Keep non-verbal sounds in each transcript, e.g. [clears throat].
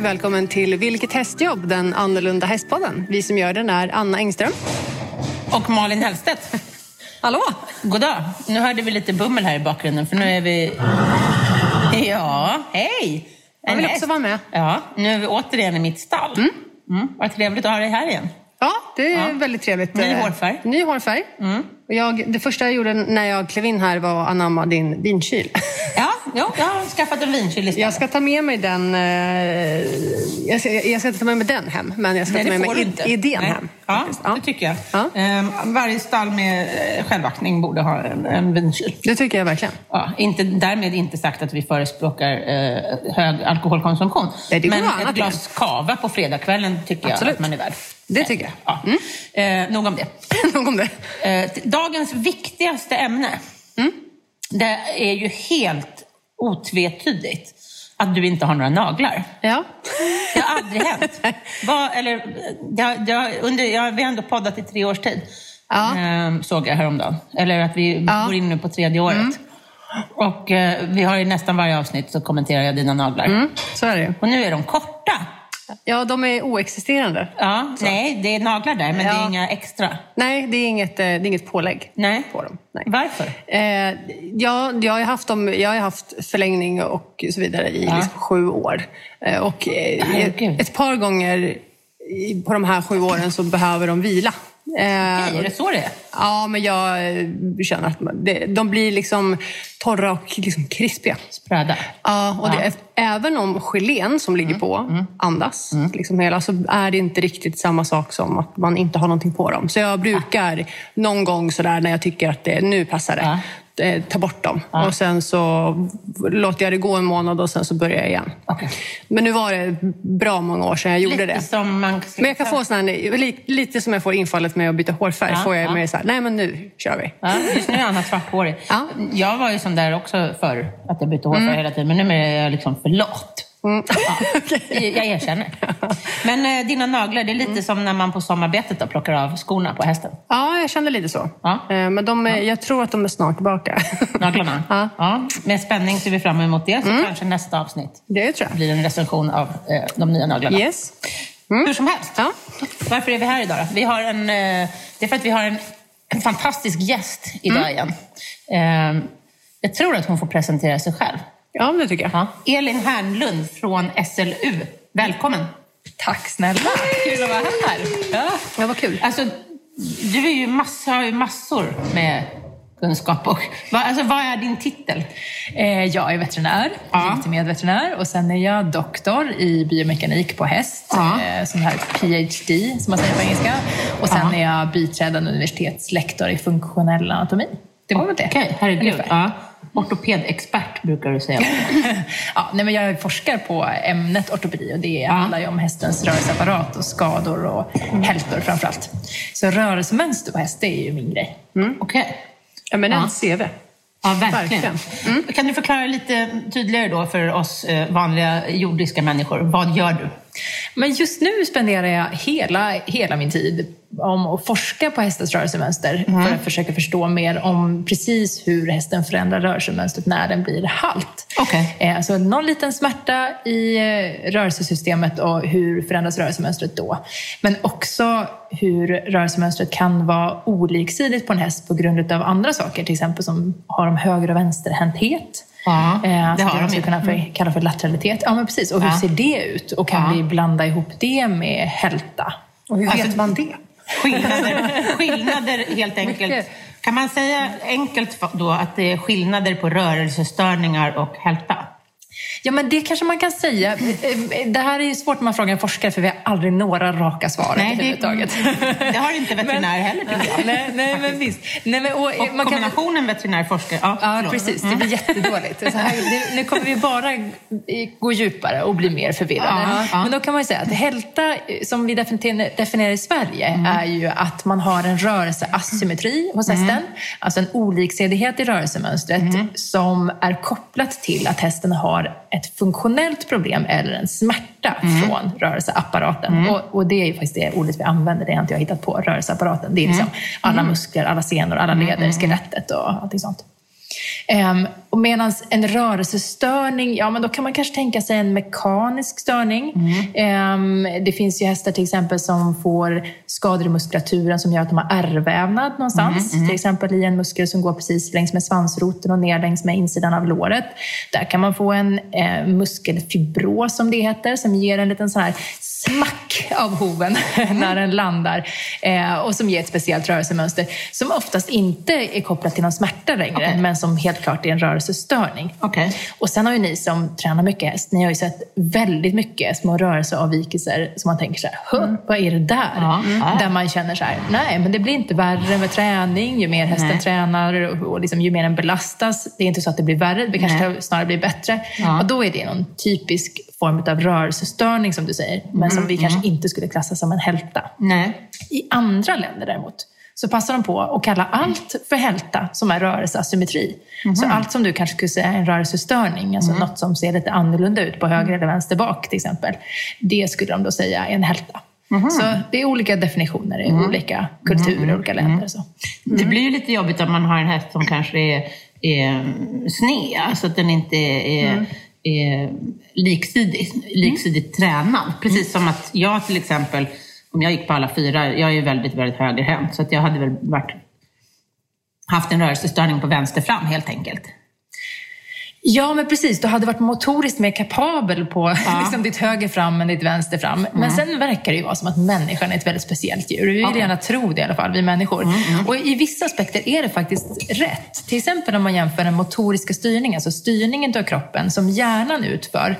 och välkommen till Vilket hästjobb? Den annorlunda hästpodden. Vi som gör den är Anna Engström. Och Malin Hellstedt. [laughs] Hallå! God dag. Nu hörde vi lite bummel här i bakgrunden för nu är vi... [laughs] Ja, hej! Jag vill också vara med. Ja, nu är vi återigen i mitt stall. Mm. Vad trevligt att ha dig här igen. Ja, det är Ja. väldigt trevligt. Ny hårfärg. Ny hårfärg. Och jag, det första jag gjorde när jag klev in här var att anamma din vinkyl. [laughs] Ja, jo, jag har skaffat en vinkyl istället. Jag ska ta med mig den... Eh, jag, ska, jag ska inte ta med mig den hem, men jag ska Nej, ta med mig id- idén Nej. hem. Ja, faktiskt. det tycker jag. Ja. Ehm, varje stall med eh, självaktning borde ha en, en vinkyl. Det tycker jag verkligen. Ja, inte, därmed inte sagt att vi förespråkar eh, hög alkoholkonsumtion. Nej, Men ett glas kava på fredagskvällen tycker Absolut. jag att man är värd. Det tycker jag. Ja. Eh, nog om det. [laughs] Nog om det. Eh, dagens viktigaste ämne, Mm. det är ju helt otvetydigt att du inte har några naglar. Ja. Det har aldrig hänt. [laughs] Vad, eller, det har, under, jag, vi har ändå poddat i tre års tid, Ja. ehm, såg jag häromdagen. Eller att vi Ja. Mm. går in nu på tredje året. Och eh, vi har i nästan varje avsnitt så kommenterar jag dina naglar. Mm, så är det ju. Och nu är de korta. Ja, de är oexisterande. Ja, nej, det är naglar där, men det är Ja. inga extra. Nej, det är inget, eh, det är inget pålägg Nej. på dem. Nej. Varför? Eh, ja, jag, har haft dem, jag har haft förlängning och så vidare i Ja. liksom sju år. Eh, och eh, ett par gånger på de här sju åren så behöver de vila. Eh, Nej, är det så det är? Ja, men jag eh, känner att det, de blir liksom torra och liksom krispiga. Spröda. Ja, och det, även om gelén som Mm. ligger på andas, liksom hela, så är det inte riktigt samma sak som att man inte har någonting på dem. Så jag brukar någon gång sådär när jag tycker att det, nu passar det, eh, ta bort dem. Och sen så låter jag det gå en månad och sen så börjar jag igen. Okej. Men nu var det bra många år sedan jag gjorde Lite det. som man... Men jag kan få sån här, li- lite som jag får infallet med att byta hårfärg, Ja, får jag ja. mer såhär, nej men nu kör vi. Ja, just nu är Anna svarthårig. Ja. Jag var ju sån där också förr, att jag bytte hårfärg hela tiden. Men nu är jag liksom för lat. Mm. [laughs] Ja, jag erkänner. Men eh, dina naglar, det är lite som när man på sommarbetet då plockar av skorna på hästen. Ja, jag kände lite så. Ja. Eh, Men de, är- jag tror att de är snart tillbaka. [laughs] Naglarna. Ja. Ja, med spänning ser vi fram emot det. Så kanske nästa avsnitt Det tror jag. blir en recension av eh, de nya naglarna. Yes. Hur som helst. Ja. Varför är vi här idag då? Vi har en, eh, det är för att vi har en, en fantastisk gäst idag Mm. igen. Eh, jag tror att hon får presentera sig själv. Ja, det tycker jag. Ja. Elin Hernlund från SLU. Välkommen! Tack snälla! Kul att vara här. Ja. Ja, vad kul. Alltså, du är ju massor, har ju massor med kunskap. Och, vad, alltså, vad är din titel? Eh, jag är veterinär, Ja. legitimerad veterinär och sen är jag doktor i biomekanik på häst, Ja. eh, sån här PhD som man säger på engelska. Och sen Ja. är jag biträdande universitetslektor i funktionell anatomi. Det var väl det? Okej, herregud. Ungefär. Ja. Ortopedexpert brukar du säga. [laughs] Ja, nej, men jag forskar på ämnet ortopedi och det handlar ju om hästens rörelseapparat och skador och hältor framförallt. Så rörelsemönster på häst, det är ju min grej. Okej. Eminent CV. Ja, verkligen. Verkligen. Mm. Kan du förklara lite tydligare då för oss eh, vanliga jordiska människor? Vad gör du? Men just nu spenderar jag hela, hela min tid om att forska på hästens rörelsemönster för att försöka förstå mer om precis hur hästen förändrar rörelsemönstret när den blir halt. Okej. Eh, Alltså någon liten smärta i eh, rörelsesystemet och hur förändras rörelsemönstret då? Men också hur rörelsemönstret kan vara oliksidigt på en häst på grund av andra saker, till exempel som har de höger och vänsterhänthet. Ja, Eh, det så har de ju. kunna för, kalla för lateralitet. Ja, men precis. Och hur Ja. ser det ut? Och kan Ja. vi blanda ihop det med hälta? Och hur Alltså- vet man det? Skillnader, [laughs] skillnader helt enkelt. Mycket. Kan man säga enkelt då att det är skillnader på rörelsestörningar och hälta? Ja, men det kanske man kan säga. Det här är ju svårt när man frågar en forskare för vi har aldrig några raka svar Nej, det- överhuvudtaget. det har inte [laughs] veterinär heller, tycker jag. nej, nej, men visst. Nej, men, och, Och man kan, kombinationen veterinär-forskare. Ja, Ja, precis. Det blir jättedåligt. Här, det, nu kommer vi bara gå djupare och bli mer förvirrade. Ja, ja. Men då kan man ju säga att hälta, som vi definierar, i Sverige, är ju att man har en rörelseasymmetri hos hästen. Alltså en oliksidighet i rörelsemönstret som är kopplat till att hästen har ett funktionellt problem eller en smärta från rörelseapparaten. Och, och det är ju faktiskt det ordet vi använder, det har inte jag hittat på, rörelseapparaten. Det är liksom alla muskler, alla senor, alla leder, skelettet och allting sånt. Um, och medan en rörelsestörning, ja men då kan man kanske tänka sig en mekanisk störning. Mm. Um, det finns ju hästar till exempel som får skador i muskulaturen som gör att de har ärrvävnad någonstans. Mm. Mm. Till exempel i en muskel som går precis längs med svansroten och ner längs med insidan av låret. Där kan man få en eh, muskelfibros som det heter, som ger en liten sån här smack av hoven [laughs] när den landar eh, och som ger ett speciellt rörelsemönster som oftast inte är kopplat till någon smärta längre, okay. men som helt klart är en rörelsestörning. Okay. Och sen har ju ni som tränar mycket häst, ni har ju sett väldigt mycket små rörelseavvikelser som man tänker så här, mm. vad är det där? Ja. Mm. Där man känner så här, nej men det blir inte värre med träning, ju mer hästen nej. tränar och liksom, ju mer den belastas. Det är inte så att det blir värre, det kanske nej. snarare blir bättre. Ja. Och då är det någon typisk form av rörelsestörning som du säger, men mm, som vi mm. kanske inte skulle klassa som en hälta. Nej. I andra länder däremot så passar de på att kalla allt för hälta som är rörelseasymmetri. Mm. Så allt som du kanske skulle säga är en rörelsestörning, alltså mm. något som ser lite annorlunda ut på höger eller vänster bak till exempel, det skulle de då säga är en hälta. Mm. Så det är olika definitioner i mm. olika kulturer, mm. olika länder. Så. Det blir ju lite jobbigt om man har en häst som kanske är, är sned, så att den inte är eh, liksidigt, liksidigt mm. tränad. Precis som att jag till exempel, om jag gick på alla fyra, jag är ju väldigt, väldigt högerhänt, så att jag hade väl varit, haft en rörelsestörning på vänster fram helt enkelt. Ja, men precis. Du hade varit motoriskt mer kapabel på [laughs] ja. liksom, ditt höger fram än ditt vänster fram. Mm. Men sen verkar det ju vara som att människan är ett väldigt speciellt djur. Vi vill okay. gärna tro det i alla fall, vi människor. Mm, mm. Och i vissa aspekter är det faktiskt rätt. Till exempel om man jämför den motoriska styrningen, alltså styrningen av kroppen som hjärnan utför.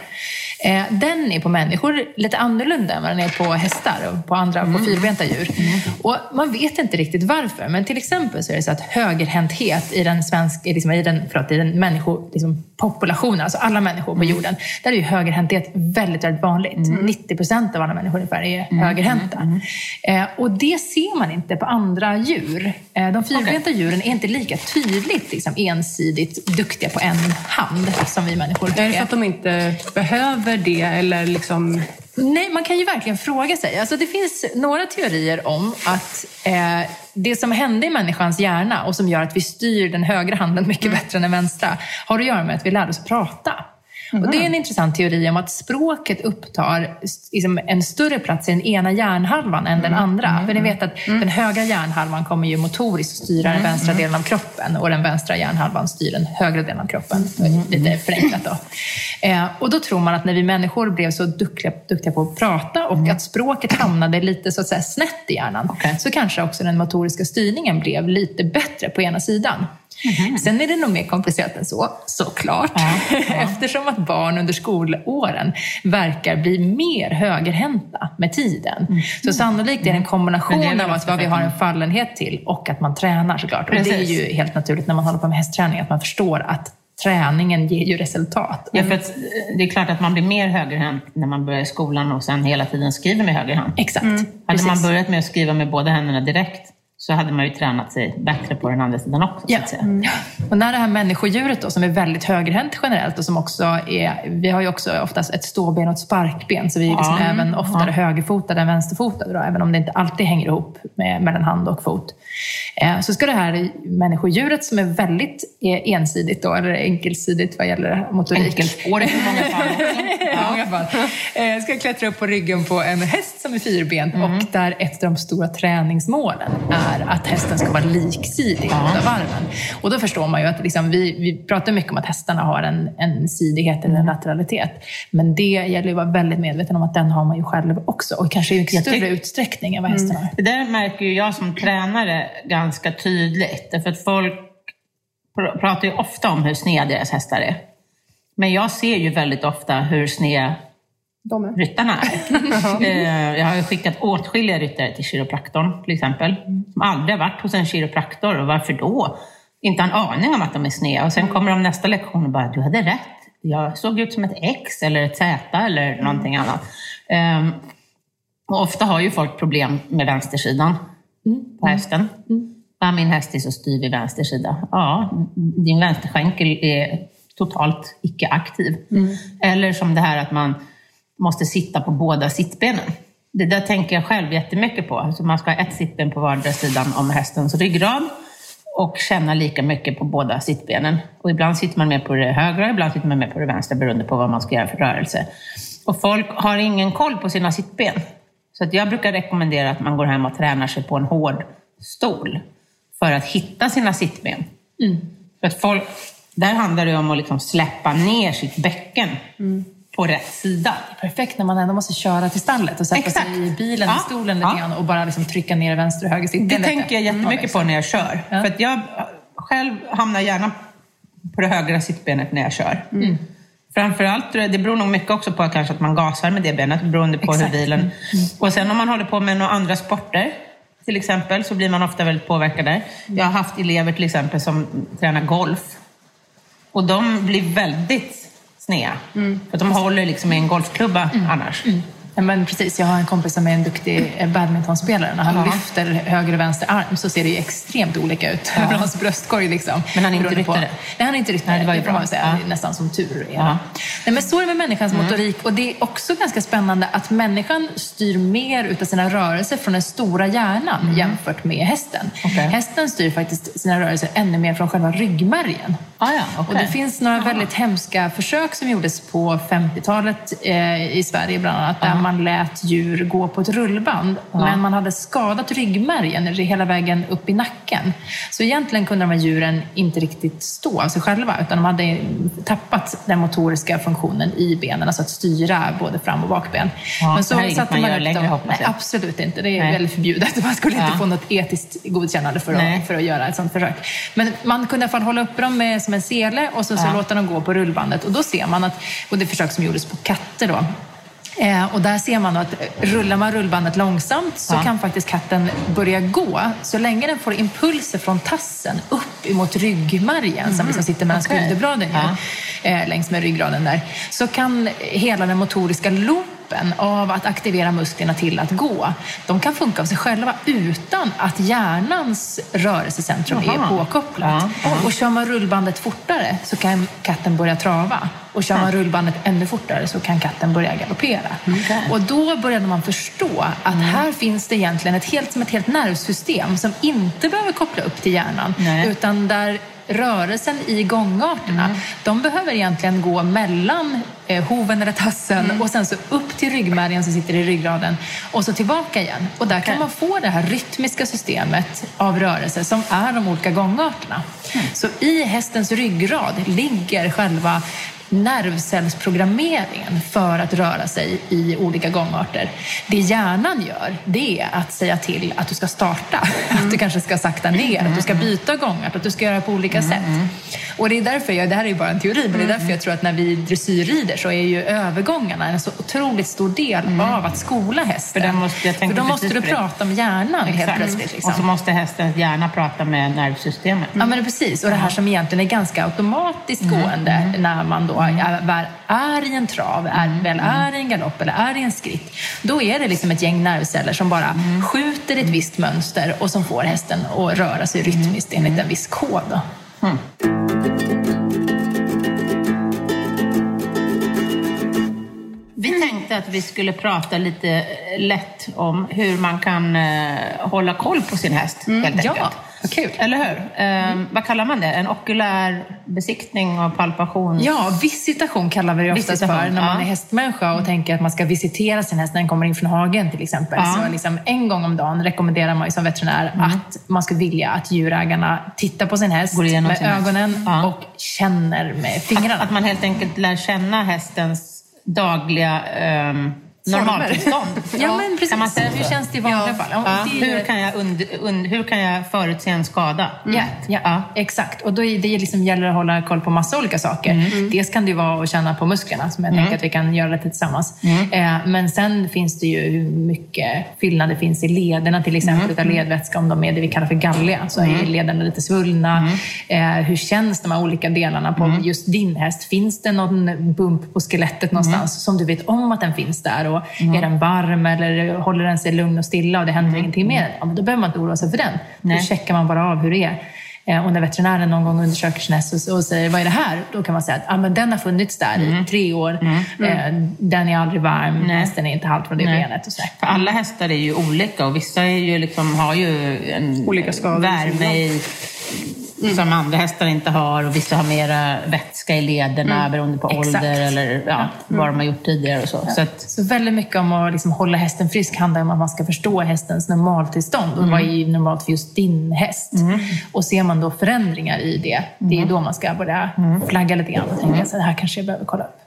Eh, den är på människor lite annorlunda än vad den är på hästar och på andra, mm. på fyrbenta djur. Mm. Och man vet inte riktigt varför, men till exempel så är det så att högerhänthet i den, svensk, liksom, i den, förlåt, i den människo, liksom, populationen, alltså alla människor på mm. jorden, där är ju högerhänthet väldigt, väldigt vanligt. Mm. 90 procent av alla människor ungefär är mm. högerhänta. Mm. Eh, och det ser man inte på andra djur. Eh, de fyrbenta okay. djuren är inte lika tydligt liksom, ensidigt duktiga på en hand som vi människor är. Är det för att de inte behöver det eller liksom Nej, man kan ju verkligen fråga sig. Alltså, det finns några teorier om att eh, det som hände i människans hjärna och som gör att vi styr den högra handen mycket mm. bättre än den vänstra har att göra med att vi lärde oss prata. Mm. Och det är en intressant teori om att språket upptar liksom en större plats i den ena hjärnhalvan än den mm. andra. Mm. För ni vet att mm. den högra hjärnhalvan kommer ju motoriskt styra den vänstra delen av kroppen och den vänstra hjärnhalvan styr den högra delen av kroppen. Lite förenklat då. Eh, och då tror man att när vi människor blev så duktiga, duktiga på att prata och att språket hamnade lite så att säga snett i hjärnan, okay. så kanske också den motoriska styrningen blev lite bättre på ena sidan. Mm. Sen är det nog mer komplicerat än så, såklart. Ja, [laughs] ja. Eftersom att barn under skolåren verkar bli mer högerhänta med tiden. Mm. Så sannolikt är det en kombination det av att vad vi har en fallenhet till och att man tränar såklart. Och det är ju helt naturligt när man håller på med hästträning, att man förstår att träningen ger ju resultat. Ja, för att det är klart att man blir mer högerhänt när man börjar i skolan och sen hela tiden skriver med höger hand. Exakt. Mm. Hade man börjat med att skriva med båda händerna direkt så hade man ju tränat sig bättre på den andra sidan också. Ja. Mm. Och när det här människodjuret då, som är väldigt högerhänt generellt och som också är, vi har ju också oftast ett ståben och ett sparkben, så vi är liksom ja. även oftare ja. högerfotade än vänsterfotade, då, även om det inte alltid hänger ihop med, mellan hand och fot. Eh, så ska det här människodjuret som är väldigt eh, ensidigt då, eller enkelsidigt vad gäller motorik. Enkelspårigt i många fall. [laughs] ja. många fall. Eh, ska klättra upp på ryggen på en häst som är fyrbent mm. och där ett av de stora träningsmålen är är att hästen ska vara liksidig ja. båda varven. Och då förstår man ju att liksom, vi, vi pratar mycket om att hästarna har en, en sidighet eller en lateralitet. Men det gäller ju att vara väldigt medveten om att den har man ju själv också. Och kanske i större tycker... utsträckning än vad hästen mm. har. Det där märker ju jag som tränare ganska tydligt. Därför att folk pratar ju ofta om hur sneda deras hästar är. Men jag ser ju väldigt ofta hur sned de är. ryttarna är. [laughs] Eh, jag har skickat åtskilliga ryttare till kiropraktorn till exempel, som aldrig har varit hos en kiropraktor. Och varför då? Inte en aning om att de är sneda. Och sen kommer de nästa lektion och bara, du hade rätt. Jag såg ut som ett X eller ett Z eller mm. någonting annat. Um, och ofta har ju folk problem med vänstersidan mm. på hästen. Mm. Ja, min häst är så styv i vänster sida. Ja, din vänsterskänkel är totalt icke-aktiv. Mm. Eller som det här att man måste sitta på båda sittbenen. Det där tänker jag själv jättemycket på. Alltså man ska ha ett sittben på vardera sidan om hästens ryggrad och känna lika mycket på båda sittbenen. Och ibland sitter man mer på det högra, ibland sitter man mer på det vänstra beroende på vad man ska göra för rörelse. Och folk har ingen koll på sina sittben. Så att jag brukar rekommendera att man går hem och tränar sig på en hård stol för att hitta sina sittben. Mm. För att folk, där handlar det om att liksom släppa ner sitt bäcken mm. På rätt sida. Perfekt när man ändå måste köra till stallet och sätta Exakt. sig i bilen, ja. i stolen lite ja. och bara liksom trycka ner vänster och höger sittben. Det tänker jag jättemycket mm. på när jag kör. Ja. För att jag själv hamnar gärna på det högra sittbenet när jag kör. Mm. Framförallt, det beror nog mycket också på kanske att man gasar med det benet beroende på Exakt. hur bilen... Mm. Och sen om man håller på med några andra sporter till exempel så blir man ofta väldigt påverkad där. Jag har haft elever till exempel som tränar golf och de blir väldigt sneda. Mm. För de håller liksom i en golfklubba mm. annars. Mm. Men precis, jag har en kompis som är en duktig eh, badmintonspelare. När han ja. lyfter höger och vänster arm så ser det ju extremt olika ut ja. [laughs] hans bröstkorg. Liksom, men han är inte ryttare? Nej, han är inte ryttare. Det var ju bra. Säga. Ja. Nästan som tur är. Ja. Nej, men så är det med människans mm. motorik. Och det är också ganska spännande att människan styr mer utav sina rörelser från den stora hjärnan mm. jämfört med hästen. Okay. Hästen styr faktiskt sina rörelser ännu mer från själva ryggmärgen. Ah, ja, okay. Och det finns några väldigt hemska försök som gjordes på 50-talet eh, i Sverige bland annat, där man lät djur gå på ett rullband. Men man hade skadat ryggmärgen hela vägen upp i nacken. Så egentligen kunde de här djuren inte riktigt stå av sig själva, utan de hade tappat den motoriska funktionen i benen, alltså att styra både fram och bakben. Ja, Men så det här är inget man gör längre, hoppas jag. Nej, absolut inte. Det är Nej. väldigt förbjudet. [laughs] Man skulle inte få något etiskt godkännande för att, för att göra ett sådant försök. Men man kunde i alla fall hålla upp dem med som en sele och så, så låta dem gå på rullbandet. Och då ser man att, och det försök som gjordes på katter då, Eh, och där ser man att rullar man rullbandet långsamt så ja. kan faktiskt katten börja gå. Så länge den får impulser från tassen upp emot ryggmärgen, mm. som liksom sitter mellan okay. skulderbladen ja. eh, längs med ryggraden där, så kan hela den motoriska loopen kroppen av att aktivera musklerna till att gå, de kan funka av sig själva utan att hjärnans rörelsecentrum Aha. är påkopplat. Ja. Och kör man rullbandet fortare så kan katten börja trava. Och kör man rullbandet ännu fortare så kan katten börja galoppera. Okay. Och då började man förstå att mm. här finns det egentligen ett helt, som ett helt nervsystem som inte behöver koppla upp till hjärnan, Nej. utan där rörelsen i gångarterna, mm. de behöver egentligen gå mellan eh, hoven eller tassen mm. och sen så upp till ryggmärgen som sitter i ryggraden och så tillbaka igen. Och där okay. kan man få det här rytmiska systemet av rörelse som är de olika gångarterna. Mm. Så i hästens ryggrad ligger själva nervcellsprogrammeringen för att röra sig i olika gångarter. Det hjärnan gör, det är att säga till att du ska starta, mm. [laughs] att du kanske ska sakta ner, att du ska byta gångart, att du ska göra på olika mm. sätt. Och det är därför, jag, det här är ju bara en teori, men det är därför jag tror att när vi dressyrrider så är ju övergångarna en så otroligt stor del mm. av att skola hästen. För, måste, för då måste du prata om hjärnan Exakt. helt plötsligt. Liksom. Och så måste hästens hjärna prata med nervsystemet. Ja, men precis. Och det här som egentligen är ganska automatiskt mm. gående mm. när man då väl är i en trav, är, mm. väl är i en galopp eller är i en skritt, då är det liksom ett gäng nervceller som bara mm. skjuter ett visst mönster och som får hästen att röra sig rytmiskt enligt en viss kod. Mm. Vi tänkte att vi skulle prata lite lätt om hur man kan uh, hålla koll på sin häst, helt enkelt. Ja. Vad kul. Eller hur? Mm. vad kallar man det? En okulär besiktning och palpation? Ja, visitation kallar vi det oftast för när man är hästmänniska och mm. tänker att man ska visitera sin häst när den kommer in från hagen till exempel. Ja. Så liksom en gång om dagen rekommenderar man som veterinär mm. att man ska vilja att djurägarna tittar på sin häst med ögonen ja. och känner med fingrarna. Att, att, man helt enkelt lär känna hästens dagliga ehm, normaltillstånd. ja, men precis. Kan man säga hur känns det i vanliga fall? Ja. Hur, kan jag und, und, hur kan jag förutse en skada? Mm. Ja, ja, ja, exakt. Och då är det liksom gäller att hålla koll på massa olika saker. Mm. mm. Dels kan det vara att känna på musklerna, som jag mm. tänker att vi kan göra det tillsammans. Mm. Eh, men sen finns det ju hur mycket fyllnad det finns i lederna, till exempel, mm. utav ledvätska, om de är det vi kallar för gallia. Så är lederna lite svullna. Eh, hur känns de här olika delarna på just din häst? Finns det någon bump på skelettet någonstans som du vet om att den finns där? Och mm. Är den varm eller håller den sig lugn och stilla och det händer mm. ingenting med den? Ja, men då behöver man inte oroa sig för den. Nej. Då checkar man bara av hur det är. Eh, och när veterinären någon gång undersöker sin häst och säger vad är det här? Då kan man säga att ah, men den har funnits där mm. i tre år. Mm. Mm. Den är aldrig varm, Nej. hästen är inte halt från det Nej. benet. Och så. För alla hästar är ju olika och vissa är ju liksom, har ju en olika skador, värme i Mm. Som andra hästar inte har och vissa har mera vätska i lederna Mm. beroende på Exakt. ålder eller ja, vad de har gjort tidigare och så. så att, Så väldigt mycket om att liksom hålla hästen frisk handlar om att man ska förstå hästens normaltillstånd. Och vad är ju normalt för just din häst? Och ser man då förändringar i det, det är ju då man ska börja flagga lite grann och tänka så det här kanske jag behöver kolla upp.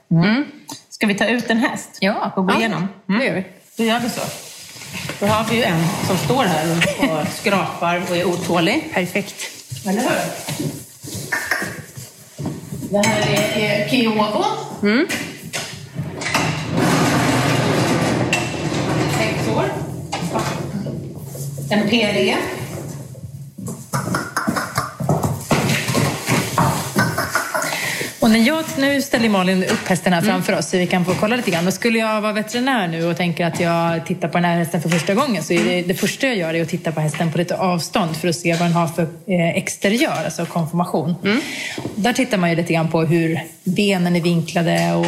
Ska vi ta ut en häst Ja. och gå Ja. igenom? Det gör vi. Då gör vi så. Då har vi ju en som står här och- och skrapar och är otålig. Perfekt. Eller hur? Det här är, är Kiovo. Mm. Sex år. En PRE. Och när jag, nu ställer Malin upp hästen här framför oss så vi kan få kolla lite grann. Och skulle jag vara veterinär nu och tänker att jag tittar på den här hästen för första gången så är det, det första jag gör är att titta på hästen på lite avstånd för att se vad den har för eh, exteriör, alltså konformation. Där tittar man ju lite grann på hur benen är vinklade och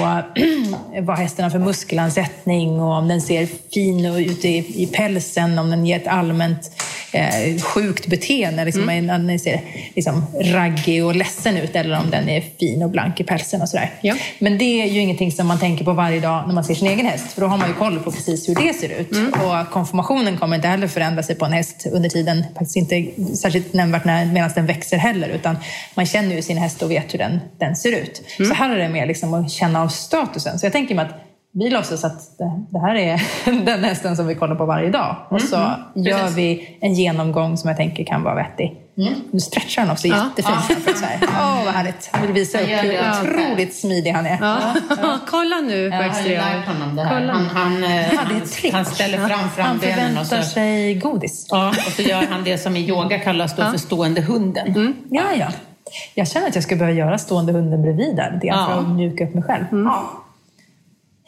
[clears throat] vad hästen har för muskelansättning och om den ser fin ut i, i pälsen, om den ger ett allmänt eh, sjukt beteende, liksom, mm. när den ser liksom, raggig och ledsen ut eller om den är fin och blank i pälsen och sådär. Ja. Men det är ju ingenting som man tänker på varje dag när man ser sin egen häst, för då har man ju koll på precis hur det ser ut. Och konformationen kommer inte heller förändra sig på en häst under tiden, faktiskt inte särskilt nämnvärt medan den växer heller, utan man känner ju sin häst och vet hur den, den ser ut. Så här är det mer liksom att känna av statusen. Så jag tänker mig att vi låtsas att det, det här är [laughs] den hästen som vi kollar på varje dag. Och så gör Precis. vi en genomgång som jag tänker kan vara vettig. Nu stretchar han också Ja. jättefint framför här. Åh, vad härligt. Jag vill visa upp Jag hur det. otroligt smidig han är. Ja. Kolla nu på Jag exteriör. lärt honom det här. Kolla. Han, han, eh, Ja, det han, han ställer fram Han frambenen och så, förväntar sig godis. ja, och så gör han det som i yoga kallas då för stående hunden. Ja, ja. Jag känner att jag skulle behöva göra stående hunden bredvid där, Ja. för att mjuka upp mig själv.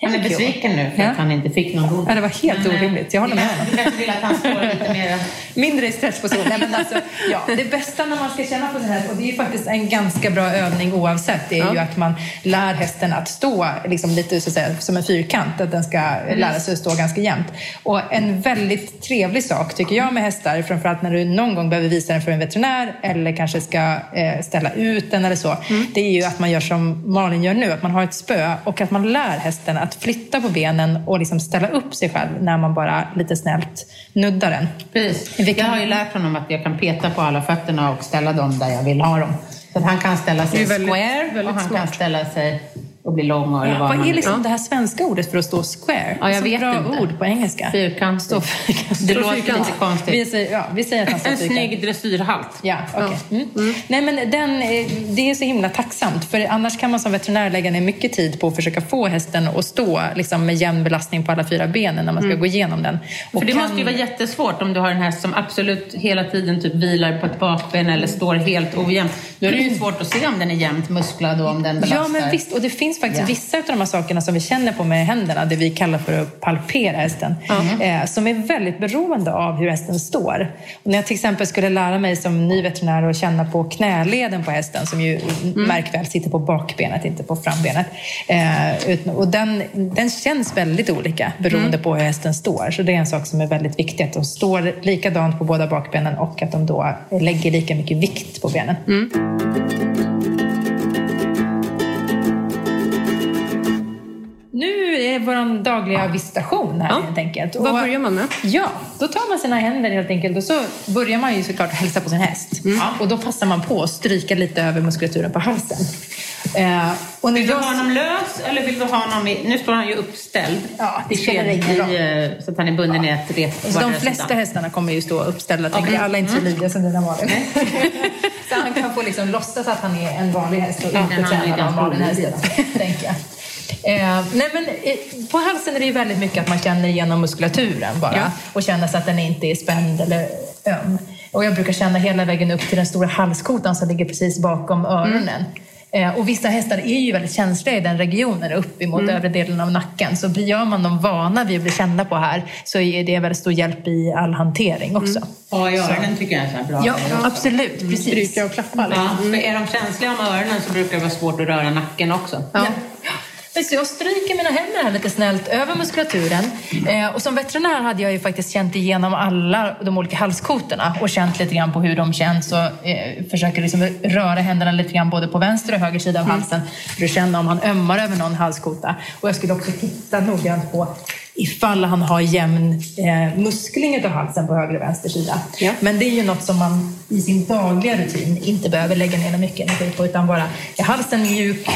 Han är besviken nu för Ja. att han inte fick någon godis. Ja, det var helt Men, eh, orimligt. Jag håller med honom. Du kanske vill att han står lite mer... Mindre i stressposition. Nej, men alltså, ja, det bästa när man ska känna på sin häst, och det är ju faktiskt en ganska bra övning oavsett, det är ju att man lär hästen att stå liksom lite så att säga, som en fyrkant, att den ska lära sig att stå ganska jämnt. Och en väldigt trevlig sak tycker jag med hästar, framförallt när du någon gång behöver visa den för en veterinär eller kanske ska eh, ställa ut den eller så, det är ju att man gör som Malin gör nu, att man har ett spö och att man lär hästen att flytta på benen och liksom ställa upp sig själv när man bara lite snällt nuddar den. Precis. Jag har ju lärt honom att jag kan peta på alla fötterna och ställa dem där jag vill ha dem. Så att han kan ställa sig väldigt- square väldigt och han kan smart. ställa sig och bli lång och eller vad är liksom vill. det här svenska ordet för att stå square? Ja, jag Så vet bra inte. ord på engelska. Fyrkant. Stå fyrkant. Det Stå låter lite konstigt. Vi säger, ja, vi säger att han En snygg dressyrhalt. Ja, okej. Mm. Nej, men den, eh, det är så himla tacksamt. För annars kan man som veterinär lägga ner mycket tid på att försöka få hästen att stå liksom, med jämn belastning på alla fyra benen när man ska gå igenom den. Och För det kan- måste ju vara jättesvårt om du har en häst som absolut hela tiden typ vilar på ett bakben eller står helt ojämnt. Då är det ju svårt att se om den är jämnt musklad och om den belastar. Ja, men visst. Och det finns faktiskt Ja. vissa av de här sakerna som vi känner på med händerna, det vi kallar för att palpera hästen, eh, som är väldigt beroende av hur hästen står. Och när jag till exempel skulle lära mig som ny veterinär att känna på knäleden på hästen, som ju, märk väl, sitter på bakbenet, inte på frambenet. Eh, och den, den känns väldigt olika beroende på hur hästen står. Så det är en sak som är väldigt viktig, att de står likadant på båda bakbenen och att de då lägger lika mycket vikt på benen. Nu vår dagliga visitation här Ja. helt enkelt. Vad Och- börjar man med? Ja, då tar man sina händer helt enkelt och så börjar man ju såklart hälsa på sin häst. Mm. Ja, och då passar man på att stryka lite över muskulaturen på halsen. Eh, och Vill du jag- ha honom lös eller vill du ha honom i... Nu står han ju uppställd. Ja, det I spelar ingen roll. så att han är bunden i ett rep. de flesta sidan. hästarna kommer ju stå uppställda, tänker jag. Alla är inte så lydiga som dina Malin. [laughs] så han kan få liksom låtsas att han är en vanlig häst och Ja, inte träna någon ganska vanlig häst. Eh, nej men, eh, på halsen är det ju väldigt mycket att man känner igenom muskulaturen bara Ja. och känner så att den inte är spänd eller öm. Och jag brukar känna hela vägen upp till den stora halskotan som ligger precis bakom öronen. Eh, och vissa hästar är ju väldigt känsliga i den regionen, upp emot övre delen av nacken. Så gör man dem vana vid att bli kända på här så är det väldigt stor hjälp i all hantering också. Ja, i öronen tycker jag är så här bra. Ja, absolut. Precis. Stryka och klappa. liksom. Ja, för är de känsliga om öronen så brukar det vara svårt att röra nacken också. Ja. Så jag stryker mina händer här lite snällt över muskulaturen. Eh, och som veterinär hade jag ju faktiskt känt igenom alla de olika halskotorna och känt lite grann på hur de känns och eh, försöker liksom röra händerna lite grann både på vänster och höger sida av halsen för att känna om han ömmar över någon halskota. Och jag skulle också titta noggrant på ifall han har jämn eh, muskling av halsen på höger och vänster sida. Ja. Men det är ju något som man i sin dagliga rutin inte behöver lägga ner mycket energi på utan bara är halsen mjuk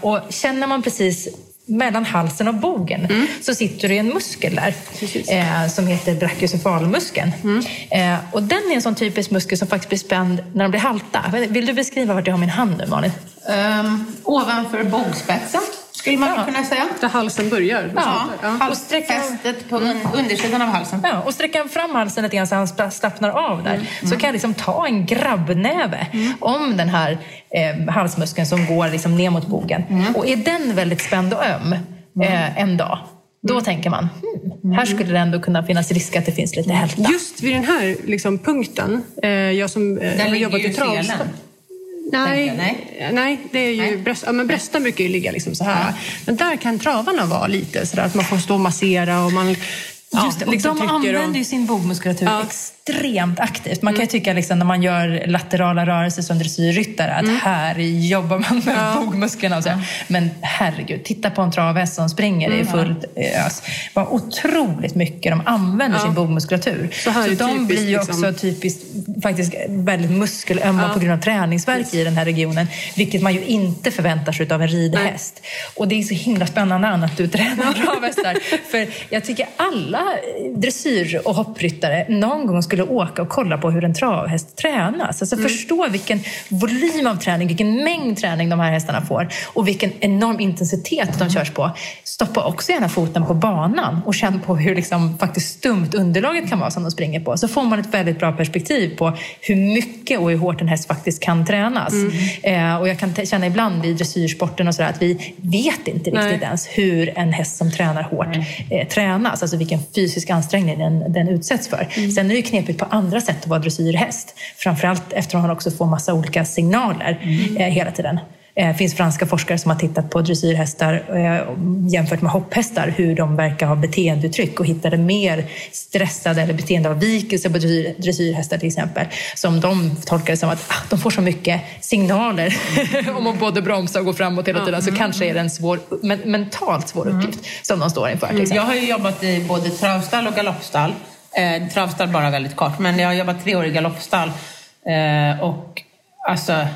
och känner man precis mellan halsen och bogen mm. så sitter det en muskel där eh, som heter brachiocefalmuskeln. Mm. Eh, och den är en sån typisk muskel som faktiskt blir spänd när de blir halta. Vill du beskriva vart jag har min hand nu, Malin? Um, ovanför bågspetsen skulle man ja. kunna säga. Där halsen börjar. Ja, ja. och fästet på undersidan av halsen. Ja, och sträcka fram halsen lite grann så han slappnar av där. Mm. Så kan jag liksom ta en grabbnäve mm. om den här eh, halsmuskeln som går liksom ner mot bogen. Mm. Och är den väldigt spänd och öm mm. eh, en dag, då mm. tänker man, hmm, här skulle det ändå kunna finnas risk att det finns lite hälta. Just vid den här liksom, punkten, eh, jag som eh, har jobbat i Travstad. Nej, nej. nej, det är ju nej. Bröst, ja, men brösten brukar ju ligga liksom så här. Ja. Men där kan travarna vara lite så att man får stå och massera och man Just det, och liksom de använder ju sin bogmuskulatur ja. Extremt aktivt. Man kan ju mm. tycka liksom, när man gör laterala rörelser som dressyrryttare att mm. här jobbar man med ja. bogmusklerna. Och så. Ja. Men herregud, titta på en travhäst som springer mm. i fullt ös. Vad otroligt mycket de använder sin bogmuskulatur. Så, så de blir ju också liksom... typiskt faktiskt väldigt muskelömma på grund av träningsverk yes. i den här regionen. Vilket man ju inte förväntar sig av en ridhäst. Nej. Och det är så himla spännande Anna att du tränar [laughs] travhästar. För jag tycker alla dressyr och hoppryttare någon gång skulle åka och kolla på hur en travhäst tränas. Alltså mm. förstå vilken volym av träning, vilken mängd träning de här hästarna får och vilken enorm intensitet de körs på. Stoppa också gärna foten på banan och känn på hur liksom faktiskt stumt underlaget kan vara som de springer på. Så får man ett väldigt bra perspektiv på hur mycket och hur hårt en häst faktiskt kan tränas. Mm. Eh, och jag kan känna ibland i dressyrsporten och sådär att vi vet inte riktigt Nej. ens hur en häst som tränar hårt eh, tränas. Alltså vilken fysisk ansträngning den, den utsätts för. Mm. Sen är det ju knepigt på andra sätt att vara dressyrhäst. Framförallt eftersom han också får massa olika signaler mm. eh, hela tiden. Det eh, finns franska forskare som har tittat på dressyrhästar eh, jämfört med hopphästar, hur de verkar ha beteendeuttryck och hittade mer stressade eller beteendeavvikelser på dressyrhästar till exempel. Som de tolkar som att ah, de får så mycket signaler [laughs] om att både bromsa och gå framåt hela tiden, så mm. kanske är det en svår, men, mentalt svår mm. uppgift som de står inför. Jag har ju jobbat i både travstall och galoppstall. Eh, travstall bara väldigt kort, men jag har jobbat tre år i galoppstall. Eh, och alltså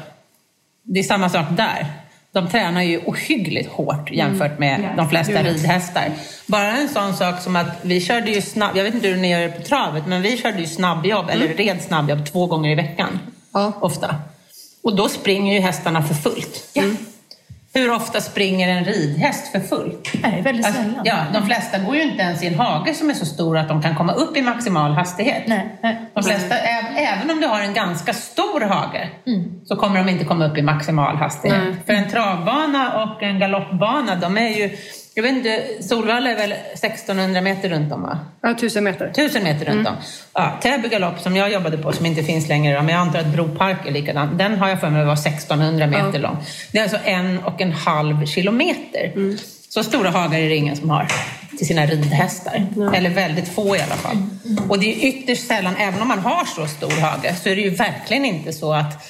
det är samma sak där. De tränar ju ohyggligt hårt jämfört med mm. de flesta ridhästar. Bara en sån sak som att vi körde ju snabb, jag vet inte hur ni gör på travet, men vi körde ju snabbjobb, mm. eller red snabbjobb två gånger i veckan. Ja. Ofta. Och då springer ju hästarna för fullt. Mm. Hur ofta springer en ridhäst för fullt? Nej, väldigt alltså, sällan. ja, de flesta går ju inte ens i en hage som är så stor att de kan komma upp i maximal hastighet. Nej, nej. De flesta, även om du har en ganska stor hage, mm. så kommer de inte komma upp i maximal hastighet. Nej. För en travbana och en galoppbana, de är ju jag vet inte, Solvalla är väl 1600 meter runt om va? Ja, 1000 meter. 1000 meter runt mm. om. Ja, Täby galopp som jag jobbade på, som inte finns längre, men jag antar att Bropark är likadan. Den har jag för mig var 1600 meter ja. lång. Det är alltså en och en halv kilometer. Mm. Så stora hagar är det ingen som har till sina ridhästar. Mm. Eller väldigt få i alla fall. Och det är ytterst sällan, även om man har så stor hage, så är det ju verkligen inte så att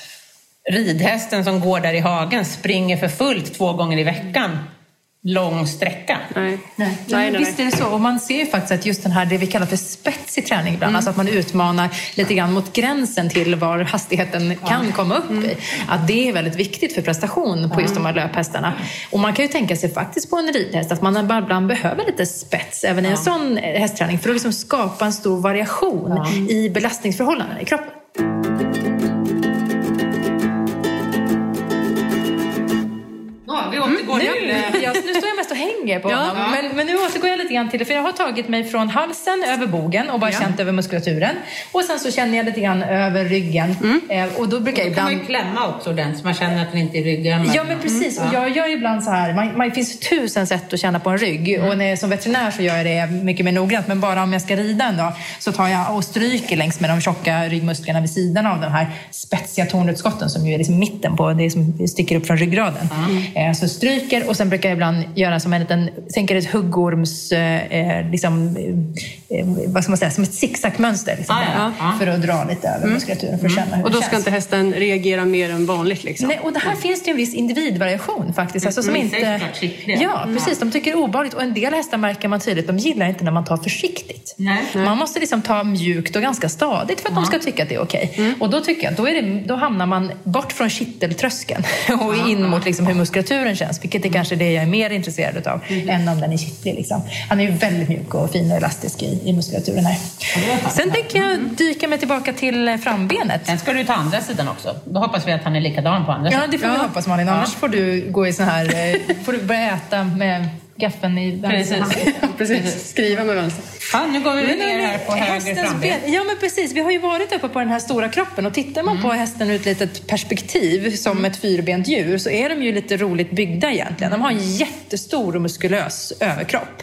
ridhästen som går där i hagen springer för fullt två gånger i veckan lång sträcka. Nej. Nej. nej, nej visst är det så. Och man ser ju faktiskt att just den här, det vi kallar för spetsig träning ibland, mm. alltså att man utmanar lite grann mot gränsen till var hastigheten ja. kan komma upp mm. i. Att det är väldigt viktigt för prestation på just de här löphästarna. Och man kan ju tänka sig faktiskt på en ridhäst att man ibland behöver lite spets även i en sån hästträning för att liksom skapa en stor variation ja. i belastningsförhållanden i kroppen. återgår mm. till... Nu, jag, nu står jag mest och hänger på ja. honom. Men, men nu återgår jag lite grann till det. För jag har tagit mig från halsen över bogen och bara ja. känt över muskulaturen. Och sen så känner jag lite grann över ryggen. Mm. Eh, och då brukar jag ibland... kan man ju klämma också den så man känner att den inte är ryggen. Ja, men precis. Mm. Och jag gör ibland så här. Man, man, det finns tusen sätt att känna på en rygg. Mm. Och när, som veterinär så gör jag det mycket mer noggrant. Men bara om jag ska rida en dag så tar jag och stryker längs med de tjocka ryggmusklerna vid sidan av de här spetsiga tornutskotten som ju är liksom mitten på det som sticker upp från ryggraden. Mm. Eh, så stryker och sen brukar jag ibland göra som en liten, tänker ett huggorms, eh, liksom, eh, vad ska man säga, som ett zigzagmönster. Liksom, Ah, ja, ja. För att dra lite över muskulaturen för att känna hur Mm. Och då det ska känns. inte hästen reagera mer än vanligt liksom? Nej, och det här finns det ju en viss individvariation faktiskt. Alltså, som är inte... skickliga. Ja, precis. De tycker det är obehagligt. Och en del hästar märker man tydligt, de gillar inte när man tar försiktigt. Nej. Man måste liksom ta mjukt och ganska stadigt för att de ska tycka att det är okej. Och då tycker jag, då, är det, då hamnar man bort från kitteltröskeln [laughs] och in mot liksom hur muskulaturen känns. Vilket är kanske det jag är mer intresserad av än om den är kittlig. Liksom. Han är ju väldigt mjuk och fin och elastisk i, i muskulaturen här. Sen tänker jag dyka mig tillbaka till frambenet. Sen ska du ta andra sidan också. Då hoppas vi att han är likadan på andra Ja, sidan. det får vi hoppas Malin. Annars får du gå i sån här... eh, får du börja äta med gaffeln i vänster hand. [laughs] Precis. Precis. Skriva med vänster. Ja, nu går vi Men ner här på höger framben. ben. Ja, men precis. Vi har ju varit uppe på den här stora kroppen och tittar man på hästen ur ett litet perspektiv som ett fyrbent djur så är de ju lite roligt byggda egentligen. De har en jättestor och muskulös överkropp.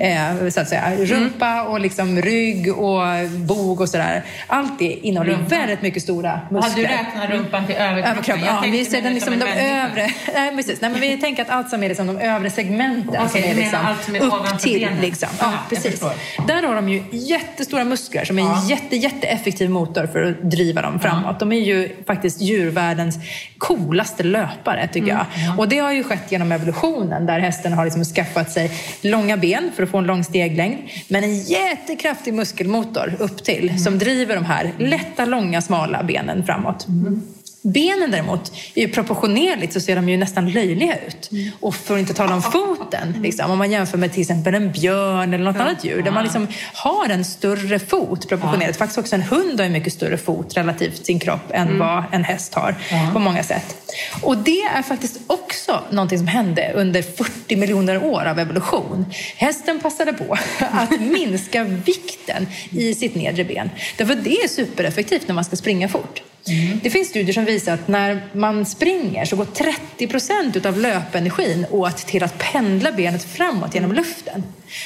Eh, så att säga. Rumpa och liksom rygg och bog och sådär. Allt det innehåller Rumpa. väldigt mycket stora Har du muskler. räknat rumpan till överkroppen? Ja. Vi ser den liksom som de övre... Nej, precis. Nej, men vi tänker att allt som är liksom de övre segmenten Okej, som du är liksom allt som är upp till. benen? Liksom. Ja, precis. Där har de ju jättestora muskler som är Ja. en jätte, jätteeffektiv motor för att driva dem framåt. De är ju faktiskt djurvärldens coolaste löpare, tycker jag. Och det har ju skett genom evolutionen där hästen har liksom skaffat sig långa ben för att få en lång steglängd, men en jättekraftig muskelmotor upp till som driver de här lätta, långa, smala benen framåt. Mm. Benen däremot, är proportionerligt så ser de ju nästan löjliga ut. Och för att inte tala om foten, liksom, om man jämför med till exempel en björn eller något annat djur, där man liksom har en större fot proportionerligt. Faktiskt också en hund har ju mycket större fot relativt sin kropp än vad en häst har på många sätt. Och det är faktiskt också någonting som hände under 40 miljoner år av evolution. Hästen passade på [laughs] att minska vikten i sitt nedre ben. Därför det är supereffektivt när man ska springa fort. Mm. Det finns studier som visar att när man springer så går 30 procent av löpenergin åt till att pendla benet framåt genom luften.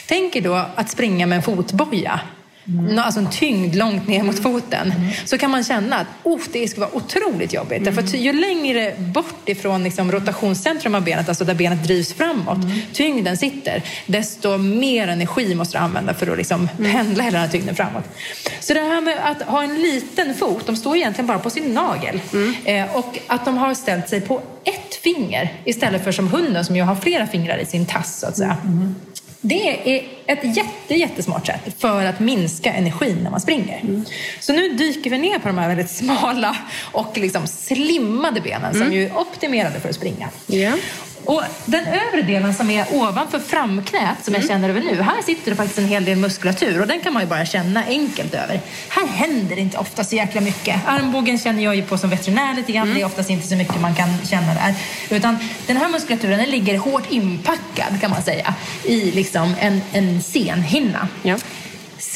Tänk er då att springa med en fotboja. Nå- Alltså en tyngd långt ner mot foten. Så kan man känna att oh, det ska vara otroligt jobbigt. Därför att ju längre bort ifrån liksom, rotationscentrum av benet, alltså där benet drivs framåt, tyngden sitter, desto mer energi måste du använda för att liksom, pendla hela den här tyngden framåt. Så det här med att ha en liten fot, de står egentligen bara på sin nagel. Eh, och att de har ställt sig på ett finger istället för som hunden som ju har flera fingrar i sin tass så att säga. Det är ett jätte, jättesmart sätt för att minska energin när man springer. Så nu dyker vi ner på de här väldigt smala och liksom slimmade benen som ju är optimerade för att springa. Ja. Och den övre delen som är ovanför framknät, som jag känner över nu, här sitter det faktiskt en hel del muskulatur och den kan man ju bara känna enkelt över. Här händer det inte ofta så jäkla mycket. Armbågen känner jag ju på som veterinär lite grann, det är oftast inte så mycket man kan känna där. Utan den här muskulaturen den ligger hårt inpackad kan man säga i liksom en, en senhinna. Ja.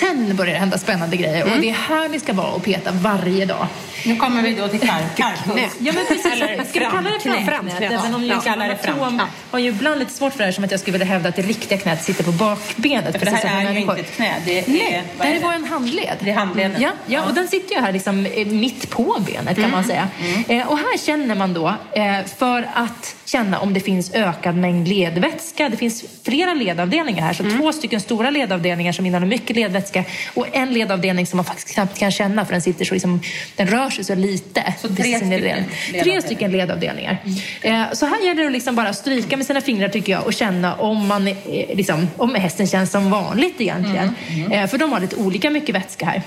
Sen börjar det hända spännande grejer och det är här vi ska vara och peta varje dag. Nu kommer vi då till kar- karphus. Ja men precis, Eller ska vi kalla det framknä. framknät? Även om Ja, jag kallar det fram. Har ju ibland lite svårt för det här som att jag skulle vilja hävda att det riktiga knät sitter på bakbenet. För det här är ju människor. inte ett knä. Det är, Nej, det är här var en handled. Det är handleden. Ja, ja, och den sitter ju här liksom eh, mitt på benet kan man säga. Eh, och här känner man då, eh, för att känna om det finns ökad mängd ledvätska. Det finns flera ledavdelningar här, så två stycken stora ledavdelningar som innehåller mycket ledvätska och en ledavdelning som man faktiskt knappt kan känna för den sitter så liksom, den rör sig så lite. Så tre stycken delen. Tre ledavdelningar. stycken ledavdelningar. Eh, så här gäller det att liksom bara stryka med sina fingrar tycker jag och känna om, man, eh, liksom, om hästen känns som vanligt egentligen. Eh, för de har lite olika mycket vätska här.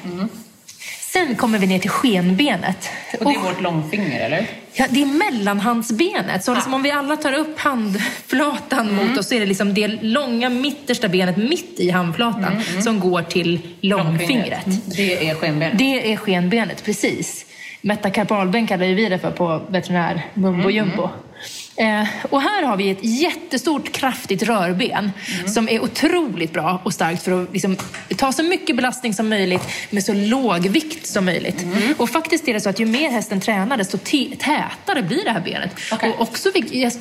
Sen kommer vi ner till skenbenet. Och det är vårt långfinger, eller? Ja, det är mellanhandsbenet. Så liksom om vi alla tar upp handflatan mot oss så är det liksom det långa mittersta benet mitt i handflatan som går till långfingret. Det är skenbenet. Det är skenbenet, precis. Metakarpalben kallar vi det för på veterinär mumbo jumbo. Eh, och här har vi ett jättestort kraftigt rörben som är otroligt bra och starkt för att liksom, ta så mycket belastning som möjligt med så låg vikt som möjligt. Och faktiskt är det så att ju mer hästen tränar desto tätare blir det här benet. Okej. Och också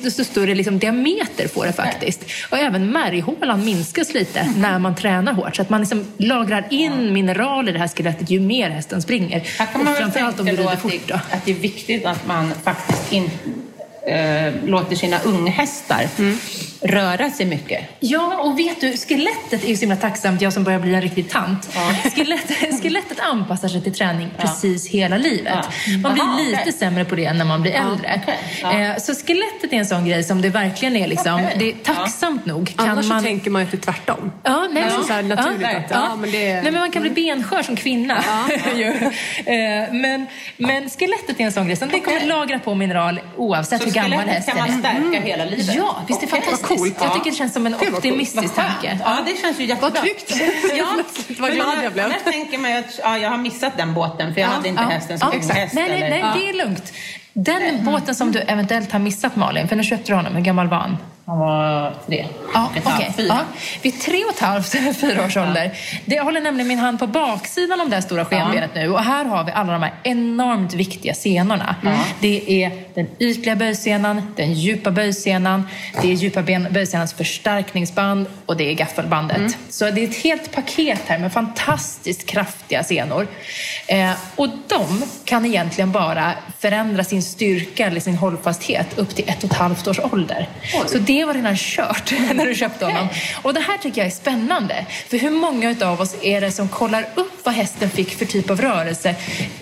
desto större liksom, diameter får det faktiskt. Och även märghålan minskas lite när man tränar hårt. Så att man liksom lagrar in mineral i det här skelettet ju mer hästen springer. Här kan man och framförallt om du rider fort. Då. att det är viktigt att man faktiskt inte eh, låter sina unghästar. Mm röra sig mycket. Ja, och vet du, skelettet är ju så himla tacksamt, jag som börjar bli en riktig tant. Ja. Skelettet, [laughs] skelettet anpassar sig till träning ja. precis hela livet. Ja. Man blir Aha, lite okay. sämre på det när man blir äldre. Okay. Eh, så skelettet är en sån grej som det verkligen är liksom, okay. det är tacksamt nog. Kan Annars man... så tänker man ju att det är tvärtom. Ja, nej, alltså, så här naturligt att, ja, men det... nej, men man kan bli benskör som kvinna. [laughs] Eh, men, men skelettet är en sån grej som det kommer lagra på mineral oavsett så hur gammal hästen är. Så skelettet kan man stärka hela livet? Ja, visst är det fantastiskt? Coolt. Jag tycker det känns som en optimistisk tanke. Ja, det känns ju jättebra. Vad tryggt. [laughs] ja. [laughs] Vad glad jag blev. Annars tänker man ju att ja, jag har missat den båten för jag ja, hade inte ja, hästen som ja, häst. Nej, nej, nej, det är lugnt. Den mm. båten som du eventuellt har missat Malin, för när köpte du honom? Hur gammal var han? Han var tre. Ja, okay. fyra. Ja. Vid tre och ett halvt, [laughs] fyra års ålder. Det, jag håller nämligen min hand på baksidan om det här stora skenbenet ja. nu. Och här har vi alla de här enormt viktiga senorna. Ja. Det är den ytliga böjsenan, den djupa böjsenan, det är djupa böjsenans förstärkningsband och det är gaffelbandet. Mm. Så det är ett helt paket här med fantastiskt kraftiga senor. Eh, och de kan egentligen bara förändra sin styrka eller sin hållfasthet upp till ett och ett halvt års ålder. Oj. Så det var redan kört [laughs] när du köpte honom. Och det här tycker jag är spännande. För hur många av oss är det som kollar upp vad hästen fick för typ av rörelse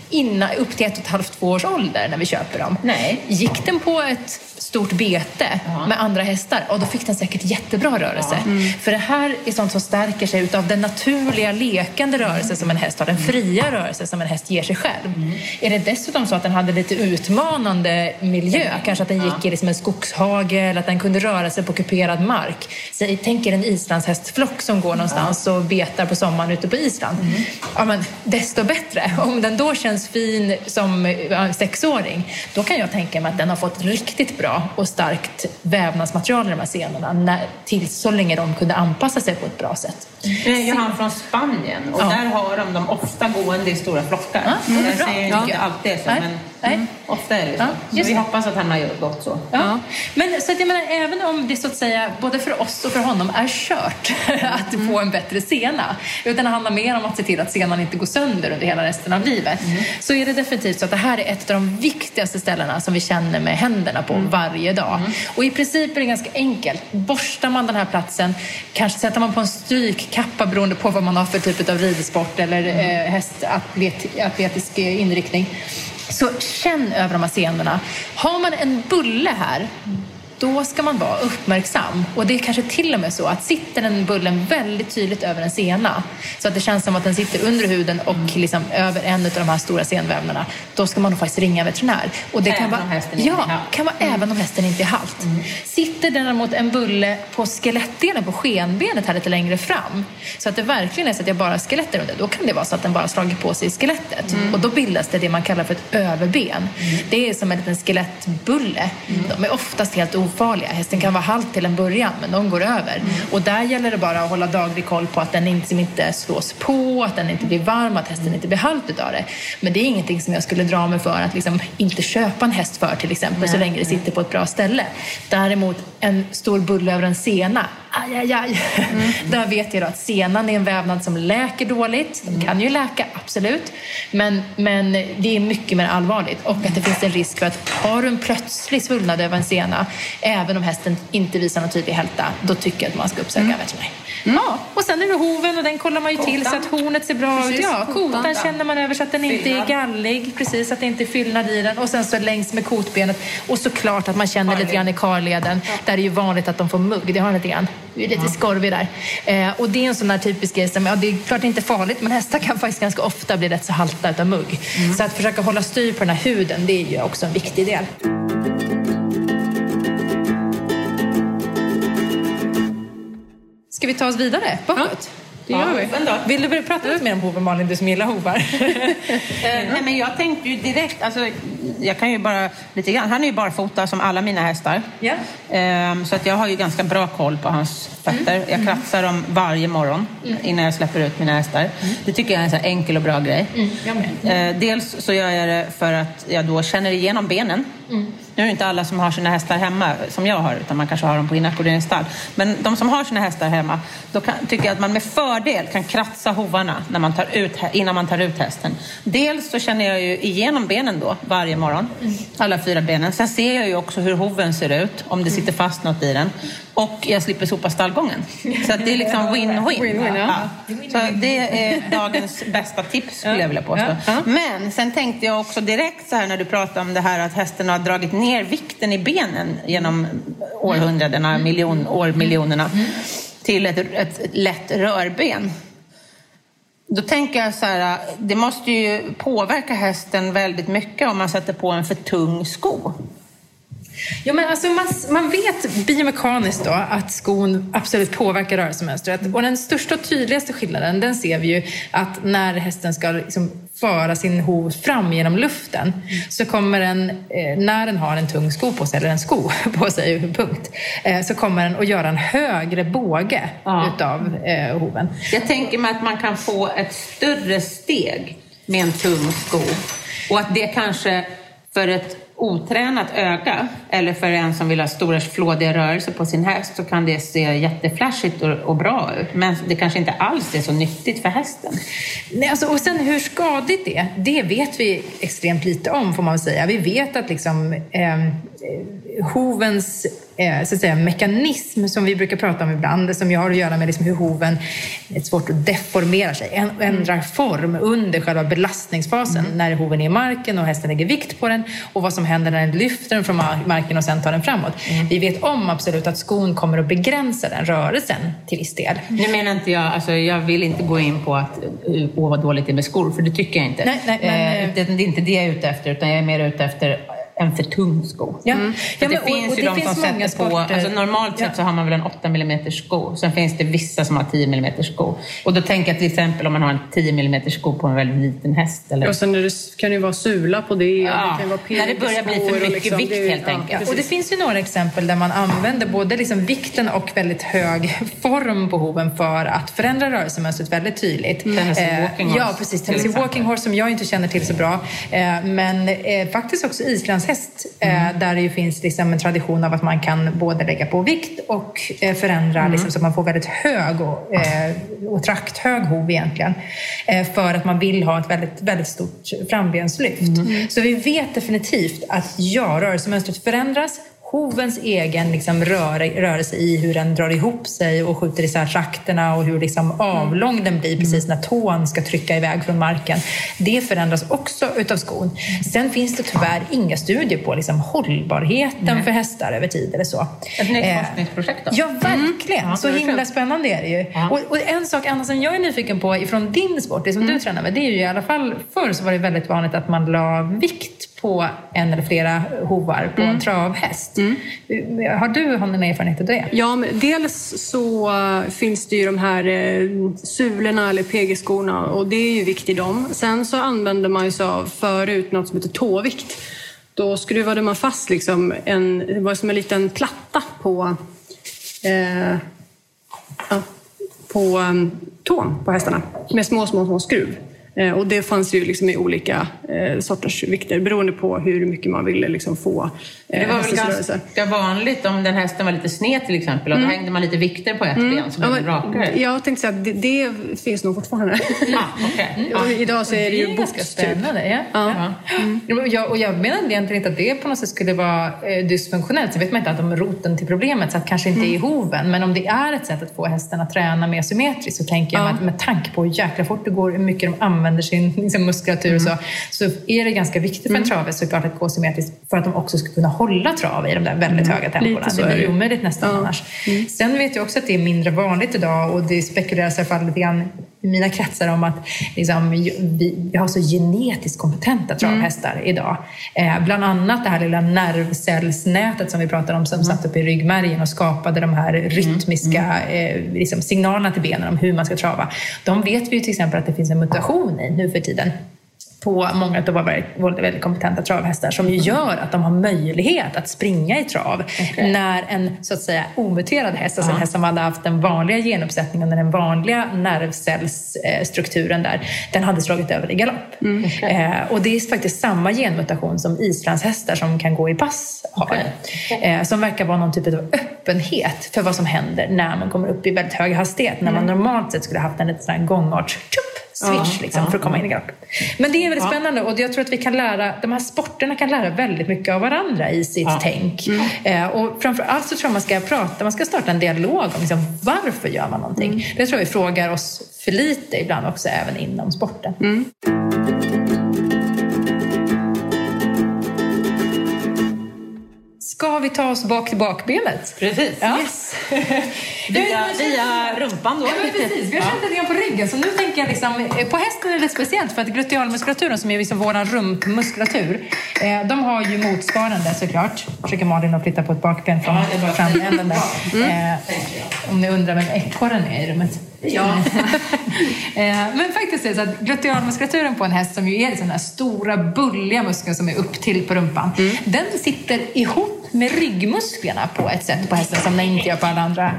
innan, upp till ett och ett halvt, två års ålder när vi köper dem? Nej. Gick den på ett stort bete ja. med andra hästar, och då fick den säkert jättebra rörelse. Ja. Mm. För det här är sånt som stärker sig utav den naturliga lekande rörelse som en häst har, den fria rörelse som en häst ger sig själv. Mm. Är det dessutom så att den hade lite utmanande miljö, kanske att den gick i liksom en skogshage eller att den kunde röra sig på kuperad mark. Så jag tänker en islandshästflock som går någonstans och betar på sommaren ute på Island. Mm. Ja, men desto bättre. Om den då känns fin som sexåring, då kan jag tänka mig att den har fått riktigt bra och starkt vävnadsmaterial i de här senorna när, till så länge de kunde anpassa sig på ett bra sätt. Nu är ju han från Spanien och ja. där har de dem ofta gående i stora flockar. Ja, mm, jag säger inte alltid så, men mm, ofta är det så. Ja, så vi hoppas att han har gått så. Ja. Men så att jag menar, även om det så att säga, både för oss och för honom är kört [laughs] att mm. få en bättre sena, utan det handlar mer om att se till att senan inte går sönder under hela resten av livet, mm. så är det definitivt så att det här är ett av de viktigaste ställena som vi känner med händerna på mm. varje dag. Mm. Och i princip är det ganska enkelt. Borstar man den här platsen, kanske sätter man på en strykkappa beroende på vad man har för typ av ridsport eller mm. eh, hästatletisk inriktning. Så känn över de här scenerna. Har man en bulle här då ska man vara uppmärksam. Och det är kanske till och med så att sitter den bullen väldigt tydligt över en sena så att det känns som att den sitter under huden och liksom över en av de här stora senvävnaderna, då ska man nog faktiskt ringa veterinär. Och det kan vara, ja, kan vara mm. även om hästen inte är halt. Mm. Sitter däremot en bulle på skelettdelen, på skenbenet här lite längre fram, så att det verkligen är så att jag bara har skeletter under, då kan det vara så att den bara slagit på sig i skelettet. Mm. Och då bildas det det man kallar för ett överben. Mm. Det är som en liten skelettbulle. Mm. De är oftast helt ofarliga. Hästen kan vara halt till en början, men de går över. Mm. Och där gäller det bara att hålla daglig koll på att den inte, inte slås på, att den inte blir varm, att hästen inte blir halt utav det. Men det är ingenting som jag skulle dra mig för att liksom inte köpa en häst för till exempel, nej, så länge det sitter på ett bra ställe. Däremot en stor bulle över en sena, aj, aj, aj. Mm. Där vet jag då att senan är en vävnad som läker dåligt. De kan ju läka, absolut. Men, men det är mycket mer allvarligt. Och att det finns en risk för att har du en plötslig svullnad över en sena, även om hästen inte visar någon tydlig hälta, då tycker jag att man ska uppsöka mm. veterinär. Ja, och sen är det hoven och den kollar man ju kotan. till så att hornet ser bra precis, ut. Ja, kotan, kotan känner man över så att den inte fyllnad. är gallig, precis, att det inte är fyllnad i den. Och sen så längs med kotbenet. Och såklart att man känner lite grann i karleden. Ja. Där är ju vanligt att de får mugg, det har lite grann. Det är lite ja. skorvig där. Eh, och det är en sån där typisk grej som, ja det är klart det är inte farligt, men hästar kan faktiskt ganska ofta bli rätt så halta utav mugg. Mm. Så att försöka hålla styr på den här huden, det är ju också en viktig del. Ska vi ta oss vidare bakåt? Det gör vi. Vill du prata lite mer om hovar Malin, du som gillar hovar? [laughs] eh, nej, men jag tänkte ju direkt, alltså, jag kan ju bara lite grann, han är ju barfota som alla mina hästar. Yeah. Eh, så att jag har ju ganska bra koll på hans fötter. Mm. Jag kratsar dem varje morgon mm. innan jag släpper ut mina hästar. Mm. Det tycker jag är en så enkel och bra grej. Mm. Eh, dels så gör jag det för att jag då känner igenom benen. Nu är det inte alla som har sina hästar hemma som jag har, utan man kanske har dem på inackorderingsstall. Men de som har sina hästar hemma, då kan, tycker jag att man med fördel kan kratsa hovarna när man tar ut, innan man tar ut hästen. Dels så känner jag ju igenom benen då varje morgon, alla fyra benen. Sen ser jag ju också hur hoven ser ut, om det sitter fast något i den. och jag slipper sopa stallgången. Så det är liksom. [laughs] Win-win, ja. Så det är dagens bästa tips skulle jag vilja påstå. Men sen tänkte jag också direkt så här när du pratade om det här att hästen har dragit ner vikten i benen genom århundradena, miljon, årmiljonerna till ett, ett lätt rörben. Då tänker jag så här, det måste ju påverka hästen väldigt mycket om man sätter på en för tung sko. Ja, men alltså man, man vet biomekaniskt då att skon absolut påverkar rörelsemönstret. Och den största och tydligaste skillnaden den ser vi ju att när hästen ska liksom föra sin hov fram genom luften så kommer den, eh, när den har en tung sko på sig, eller en sko [laughs] på sig, punkt, eh, så kommer den att göra en högre båge Ja. utav eh, hoven. Jag tänker mig att man kan få ett större steg med en tung sko. Och att det kanske för ett otränat öga eller för en som vill ha stora flådiga rörelser på sin häst så kan det se jätteflashigt och, och bra ut. Men det kanske inte alls är så nyttigt för hästen. Nej, alltså, och sen hur skadligt det är, det vet vi extremt lite om får man väl säga. Vi vet att liksom, eh, hovens eh, så att säga, mekanism som vi brukar prata om ibland, som ju har att göra med liksom hur hoven, det är svårt att deformera sig, ändrar form under själva belastningsfasen när hoven är i marken och hästen lägger vikt på den och vad som händer när den lyfter den från mar- marken och sen tar den framåt. Vi vet om absolut att skon kommer att begränsa den rörelsen till viss del. Nu menar inte jag, alltså jag vill inte gå in på att åh vad dåligt det är med skor, för det tycker jag inte. Nej, nej, men, Eh, det, det är inte det jag är ute efter, utan jag är mer ute efter en för tung sko. Ja. För Ja, det men- och- finns och ju det de finns som sätter på, alltså normalt sett Ja. så har man väl en 8 mm sko. Sen finns det vissa som har 10 mm sko. Och då tänker jag till exempel om man har en 10 mm sko på en väldigt liten häst. Eller... Och sen är det, kan det ju vara sula på det. Ja, det kan vara när det börjar bli för och mycket vikt, det helt enkelt. Och det finns ju några exempel där man använder både liksom vikten och väldigt hög form på hoven för att förändra rörelsemönstret väldigt tydligt. Tennessee Eh, walking horse, Ja, precis. Tennessee walking horse som jag inte känner till så bra. Eh, Men eh, faktiskt också islandshäst eh, där det ju finns liksom en tradition av att man kan både lägga på vikt och eh, förändra liksom, så att man får väldigt hög och, eh, och trakthög hov egentligen. För att man vill ha ett väldigt, väldigt stort frambenslyft. Så vi vet definitivt att ja, rörelsemönstret förändras. Hovens egen liksom rör, rörelse i hur den drar ihop sig och skjuter isär trakterna och hur liksom avlång den blir precis när tån ska trycka iväg från marken. Det förändras också utav skon. Sen finns det tyvärr inga studier på liksom hållbarheten för hästar över tid eller så. Ett nytt Eh, forskningsprojekt då? Ja, verkligen. så verkligen. himla spännande är det ju. Ja. Och, och en sak Anna som jag är nyfiken på ifrån din sport, det som du tränar med, det är ju i alla fall förr så var det väldigt vanligt att man la vikt på en eller flera hovar på en travhäst. Har du någon erfarenhet av det? Ja, men dels så eh, finns det ju de här eh, sulorna eller PG-skorna och det är ju vikt i dem. Sen så använde man ju sig av förut något som heter tåvikt. Då skruvade man fast liksom en, det var som en liten platta på, eh, på um, tån på hästarna med små, små, små skruv. Eh, och det fanns ju liksom i olika eh, sorters vikter beroende på hur mycket man ville liksom få det var väl rörelse. ganska vanligt om den hästen var lite sned till exempel och då hängde man lite vikter på ett ben som Ja, blev men, rakare. jag tänkte säga att det, det finns nog fortfarande. [laughs] Ja, okej. Och idag så är det ju ganska box typ. spännande. Ja. Ja. Och jag, och jag menar egentligen inte att det på något sätt skulle vara eh, dysfunktionellt. Så vet man inte att om roten till problemet så att kanske inte är i hoven. Men om det är ett sätt att få hästen att träna mer symmetriskt så tänker jag Ja. att med tanke på hur jäkla fort det går, hur mycket de använder sin [laughs] liksom, muskulatur och så, så är det ganska viktigt för en travhäst såklart att gå symmetriskt för att de också ska kunna hålla trav i de där väldigt höga tempona. Lite så Det blir omöjligt nästan annars. Sen vet jag också att det är mindre vanligt idag och det spekuleras i alla fall lite grann i mina kretsar om att liksom, vi, har så genetiskt kompetenta travhästar idag. Eh, bland annat det här lilla nervcellsnätet som vi pratade om som satt upp i ryggmärgen och skapade de här rytmiska eh, liksom, signalerna till benen om hur man ska trava. De vet vi ju till exempel att det finns en mutation i nu för tiden på många av våra väldigt, väldigt kompetenta travhästar som ju gör att de har möjlighet att springa i trav när en så att säga omuterad häst, alltså en häst som hade haft den vanliga genuppsättningen den vanliga nervcellsstrukturen där, den hade slagit över i galopp. Eh, och det är faktiskt samma genmutation som islandshästar som kan gå i pass har. Eh, som verkar vara någon typ av öppenhet för vad som händer när man kommer upp i väldigt hög hastighet. När man normalt sett skulle haft en liten sån här gångart tjup, switch liksom, för att komma in i galoppen. Men det är väldigt spännande och jag tror att vi kan lära, de här sporterna kan lära väldigt mycket av varandra i sitt tänk. Eh, och framför allt så tror jag man ska prata, man ska starta en dialog om liksom, varför gör man någonting. Det tror jag vi frågar oss för lite ibland också, även inom sporten. Ska vi ta oss bak till bakbenet? Precis. Ja. Yes. [laughs] via, via rumpan då. Ja, men precis. Vi har känt lite grann på ryggen. Så nu tänker jag liksom, eh, på hästen är det speciellt för att glutealmuskulaturen som är liksom vår rumpmuskulatur, eh, de har ju motsvarande såklart. Försöker Malin att flytta på ett bakben från framänden där. Eh, om ni undrar vem ekorren är i rummet. Ja. [laughs] Eh, Men faktiskt är det så att glutealmuskulaturen på en häst som ju är den här stora bulliga muskeln som är upp till på rumpan. Den sitter ihop med ryggmusklerna på ett sätt på hästen som den inte gör på alla andra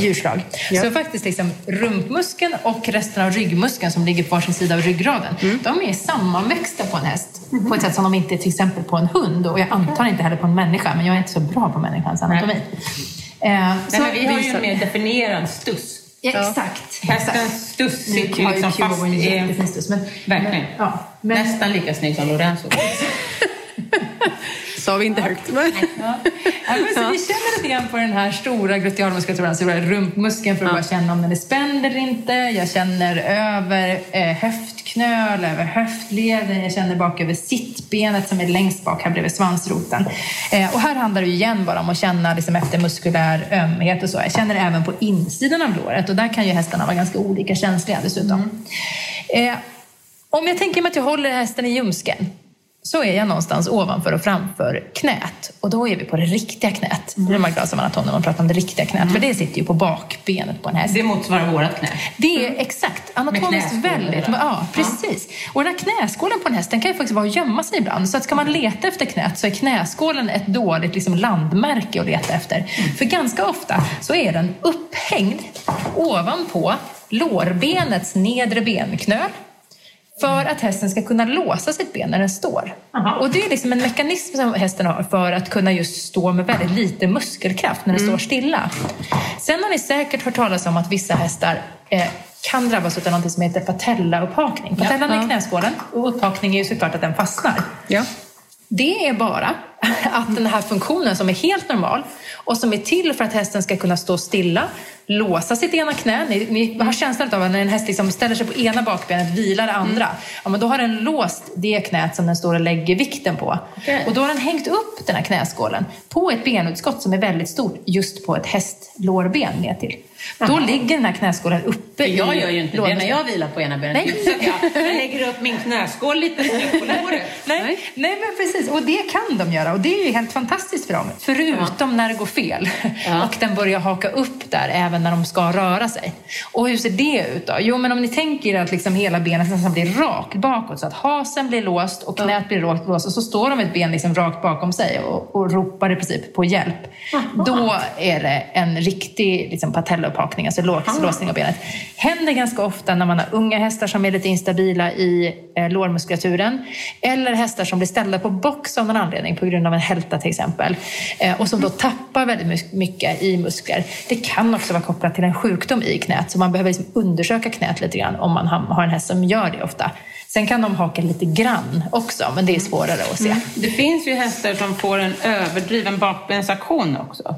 djurslag. Så faktiskt liksom rumpmuskeln och resten av ryggmuskeln som ligger på varsin sida av ryggraden, de är sammanväxta på en häst på ett sätt som de inte är till exempel på en hund och jag antar inte heller på en människa, men jag är inte så bra på människans anatomi. Eh, Nej, så men vi har ju en mer definierad stuss. Ja, exakt. Ju har ju liksom Cuba fast en jättefin stuss, men, Verkligen. Men, ja, men, Nästan lika snygg som Lorenzo. [laughs] Sa vi inte högt. Men... Ja. Ja, men så vi känner lite grann på den här stora glutealmuskulaturen, alltså rumpmuskeln för att bara känna om den är spänd eller inte. Jag känner över eh, höftknöl, över höftleden, jag känner bak över sittbenet som är längst bak här bredvid svansroten. Eh, och här handlar det igen bara om att känna liksom, efter muskulär ömhet och så. Jag känner även på insidan av låret och där kan ju hästarna vara ganska olika känsliga dessutom. Eh, om jag tänker mig att jag håller hästen i ljumsken så är jag någonstans ovanför och framför knät. Och då är vi på det riktiga knät. Mm. Det är man glad som anatom när man pratar om det riktiga knät. För det sitter ju på bakbenet på en häst. Det motsvarar vårat knä. Det är exakt, anatomiskt väldigt. där. Ja, precis. Och den här knäskålen på en häst den kan ju faktiskt vara att gömma sig ibland. Så att ska man leta efter knät så är knäskålen ett dåligt liksom, landmärke att leta efter. För ganska ofta så är den upphängd ovanpå lårbenets nedre benknöl. För att hästen ska kunna låsa sitt ben när den står. Aha. Och det är liksom en mekanism som hästen har för att kunna just stå med väldigt lite muskelkraft när den står stilla. Sen har ni säkert hört talas om att vissa hästar eh, kan drabbas av något som heter patellauppakning. Patellan är knäskålen och upphakning är ju såklart att den fastnar. Ja. Det är bara att den här funktionen som är helt normal och som är till för att hästen ska kunna stå stilla, låsa sitt ena knä. Ni, ni har känslan av att när en häst liksom ställer sig på ena bakbenet, vilar det andra. Ja, men då har den låst det knät som den står och lägger vikten på. Okej. Och då har den hängt upp den här knäskålen på ett benutskott som är väldigt stort just på ett hästlårben ner till. Då ligger den här knäskålen uppe jag i gör ju inte det när jag vilar på ena benet. Nej. Så jag, jag lägger upp min knäskål lite på låret. [laughs] Nej, nej, men precis. Och det kan de göra. Och det är ju helt fantastiskt för dem. Förutom när det går fel. Ja. Och den börjar haka upp där även när de ska röra sig. Och hur ser det ut då? Jo, men om ni tänker er att liksom hela benet nästan blir rakt bakåt. Så att hasen blir låst och knät blir rakt låst. Och så står de med ett ben liksom rakt bakom sig och, och ropar i princip på hjälp. Då är det en riktig liksom, patellauppakning, alltså lås, låsning av benet. Händer ganska ofta när man har unga hästar som är lite instabila i eh, lårmuskulaturen. Eller hästar som blir ställda på box av någon anledning på grund av en hälta till exempel. Eh, och som då tappar väldigt my- mycket i muskler. Det kan också vara kopplat till en sjukdom i knät. Så man behöver liksom undersöka knät lite grann om man ha- har en häst som gör det ofta. Sen kan de haka lite grann också, men det är svårare att se. Det finns ju hästar som får en överdriven bakbensaktion också.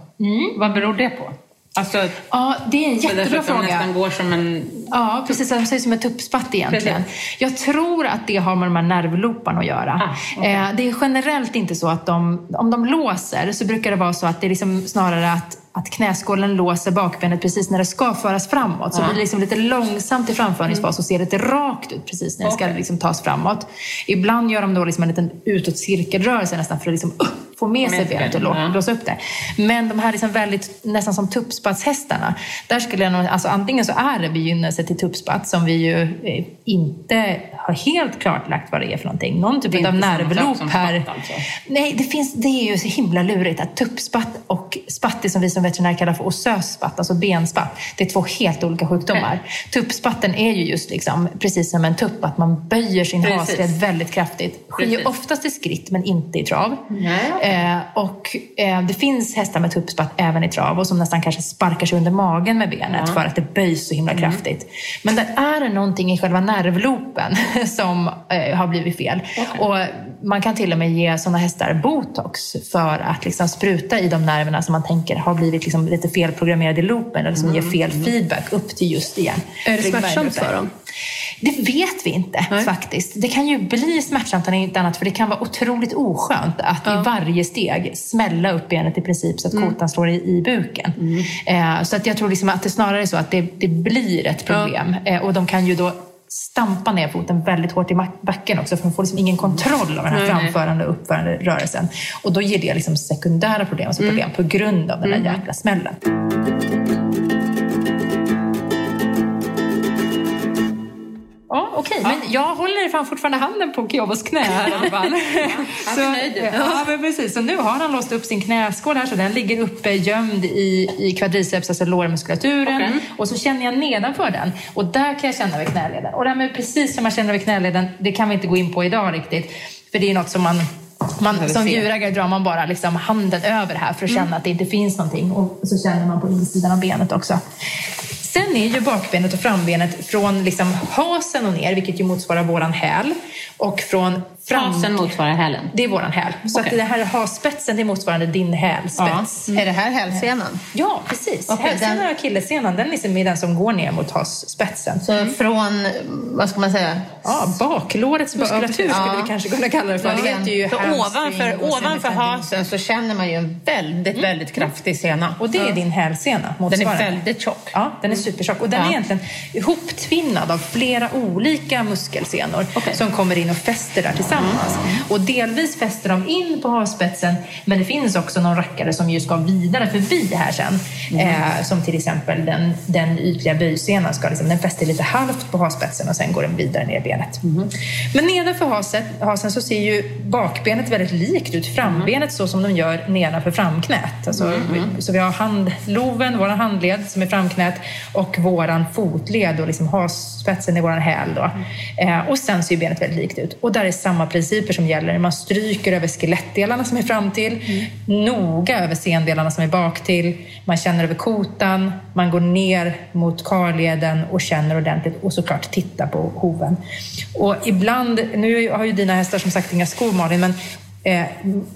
Vad beror det på? Alltså, Ja, det är en jättebra fråga. nästan går som en... Ja, precis. De som en tuppspatt egentligen. Jag tror att det har med de här nervlooparna att göra. Ah, okej. eh, det är generellt inte så att de, om de låser så brukar det vara så att det är liksom snarare att att knäskålen låser bakbenet precis när det ska föras framåt. Så Ja. blir det liksom lite långsamt i framföringsfas och ser lite rakt ut precis när det ska Okej. liksom tas framåt. Ibland gör de då liksom en liten utåt cirkelrörelse nästan för att liksom, uh, få med sig benet och benet, lå- ja. blåsa upp det. Men de här liksom väldigt, nästan som tuppspatshästarna, där skulle jag nog, alltså antingen så är det begynnelse till tuppspatt som vi ju eh, inte har helt klarlagt vad det är för någonting. Någon typ av nervloop som här. spatt, alltså. Nej, det, finns, det är ju så himla lurigt att tuppspatt och spatt, det som vi som veterinärer kallar för osös spatt, alltså benspatt, det är två helt olika sjukdomar. Tuppspatten är ju just liksom, precis som en tupp, att man böjer sin Precis. hasled väldigt kraftigt. Sker ju oftast i skritt men inte i trav. Okej. Eh, och eh, det finns hästar med tuppspatt även i trav och som nästan kanske sparkar sig under magen med benet för att det böjs så himla Mm. kraftigt. Men där är det någonting i själva nervloopen [laughs] som eh, har blivit fel. Och man kan till och med ge sådana hästar botox för att liksom spruta i de nerverna som man tänker har blivit liksom lite felprogrammerade i loopen eller som ger fel feedback upp till just igen. Är det smärtsamt för dem? Det vet vi inte Nej. faktiskt. Det kan ju bli smärtsamt om inte annat för det kan vara otroligt oskönt att i varje steg smälla upp benet i princip så att kotan slår i, i buken. Eh, så att jag tror liksom att det snarare är så att det, det blir ett problem. Eh, och de kan ju då stampa ner foten väldigt hårt i backen också för de får liksom ingen kontroll av den här framförande och uppförande rörelsen. Och då ger det liksom sekundära problem, alltså problem på grund av den där jäkla smällen. Ja, okej. Men jag håller fan fortfarande handen på Kiobos knä här [laughs] han [laughs] så, nöjd ut. ja, men precis. Så nu har han låst upp sin knäskål här så den ligger uppe gömd i, i quadriceps, alltså lårmuskulaturen. Okej. Och så känner jag nedanför den och där kan jag känna vid knäleden. Och det här med precis som man känner vid knäleden, det kan vi inte gå in på idag riktigt. För det är något som man man, som djurägare drar man bara liksom handen över här för att känna att det inte finns någonting. Och så känner man på insidan av benet också. Sen är ju bakbenet och frambenet från liksom hasen och ner, vilket ju motsvarar våran häl. Och från fram... Hasen motsvarar hälen. Det är våran häl. Så Okej. att det här hasspetsen, det är motsvarande din hälspets. Är det här hälsenan? Ja, precis. Okej, Hälsenan den- och akillessenan, den liksom är den som går ner mot hasspetsen. Så från, vad ska man säga? Ja, baklårets muskulatur skulle Ja. vi kanske kunna kalla det för. Det heter ju så ovanför, ovanför hasen så känner man ju en väldigt, väldigt kraftig sena. Och det är din hälsena, Den är motsvarande. väldigt tjock. Ja, den är supertjock. Och den Ja. är egentligen ihoptvinnad av flera olika muskelsenor Okej. som kommer in och fäster där tillsammans. Och delvis fäster de in på havspetsen, men det finns också någon rackare som ju ska vidare förbi här sen. Eh, som till exempel den, den ytliga böjsenan, ska liksom, den fäster lite halvt på havspetsen och sen går den vidare ner i benet. Men nedanför haset, hasen så ser ju bakbenet väldigt likt ut frambenet så som de gör nedanför framknät. Alltså, Så vi har handloven, vår handled som är framknät och våran fotled och liksom hasspetsen i våran häl. Då. Eh, och sen ser ju benet väldigt likt ut. Och där är samma principer som gäller. Man stryker över skelettdelarna som är fram till, noga över sendelarna som är bak till. Man känner över kotan, man går ner mot karleden och känner ordentligt och såklart tittar på hoven. Och ibland, nu har ju dina hästar som sagt inga skor Malin, men Eh,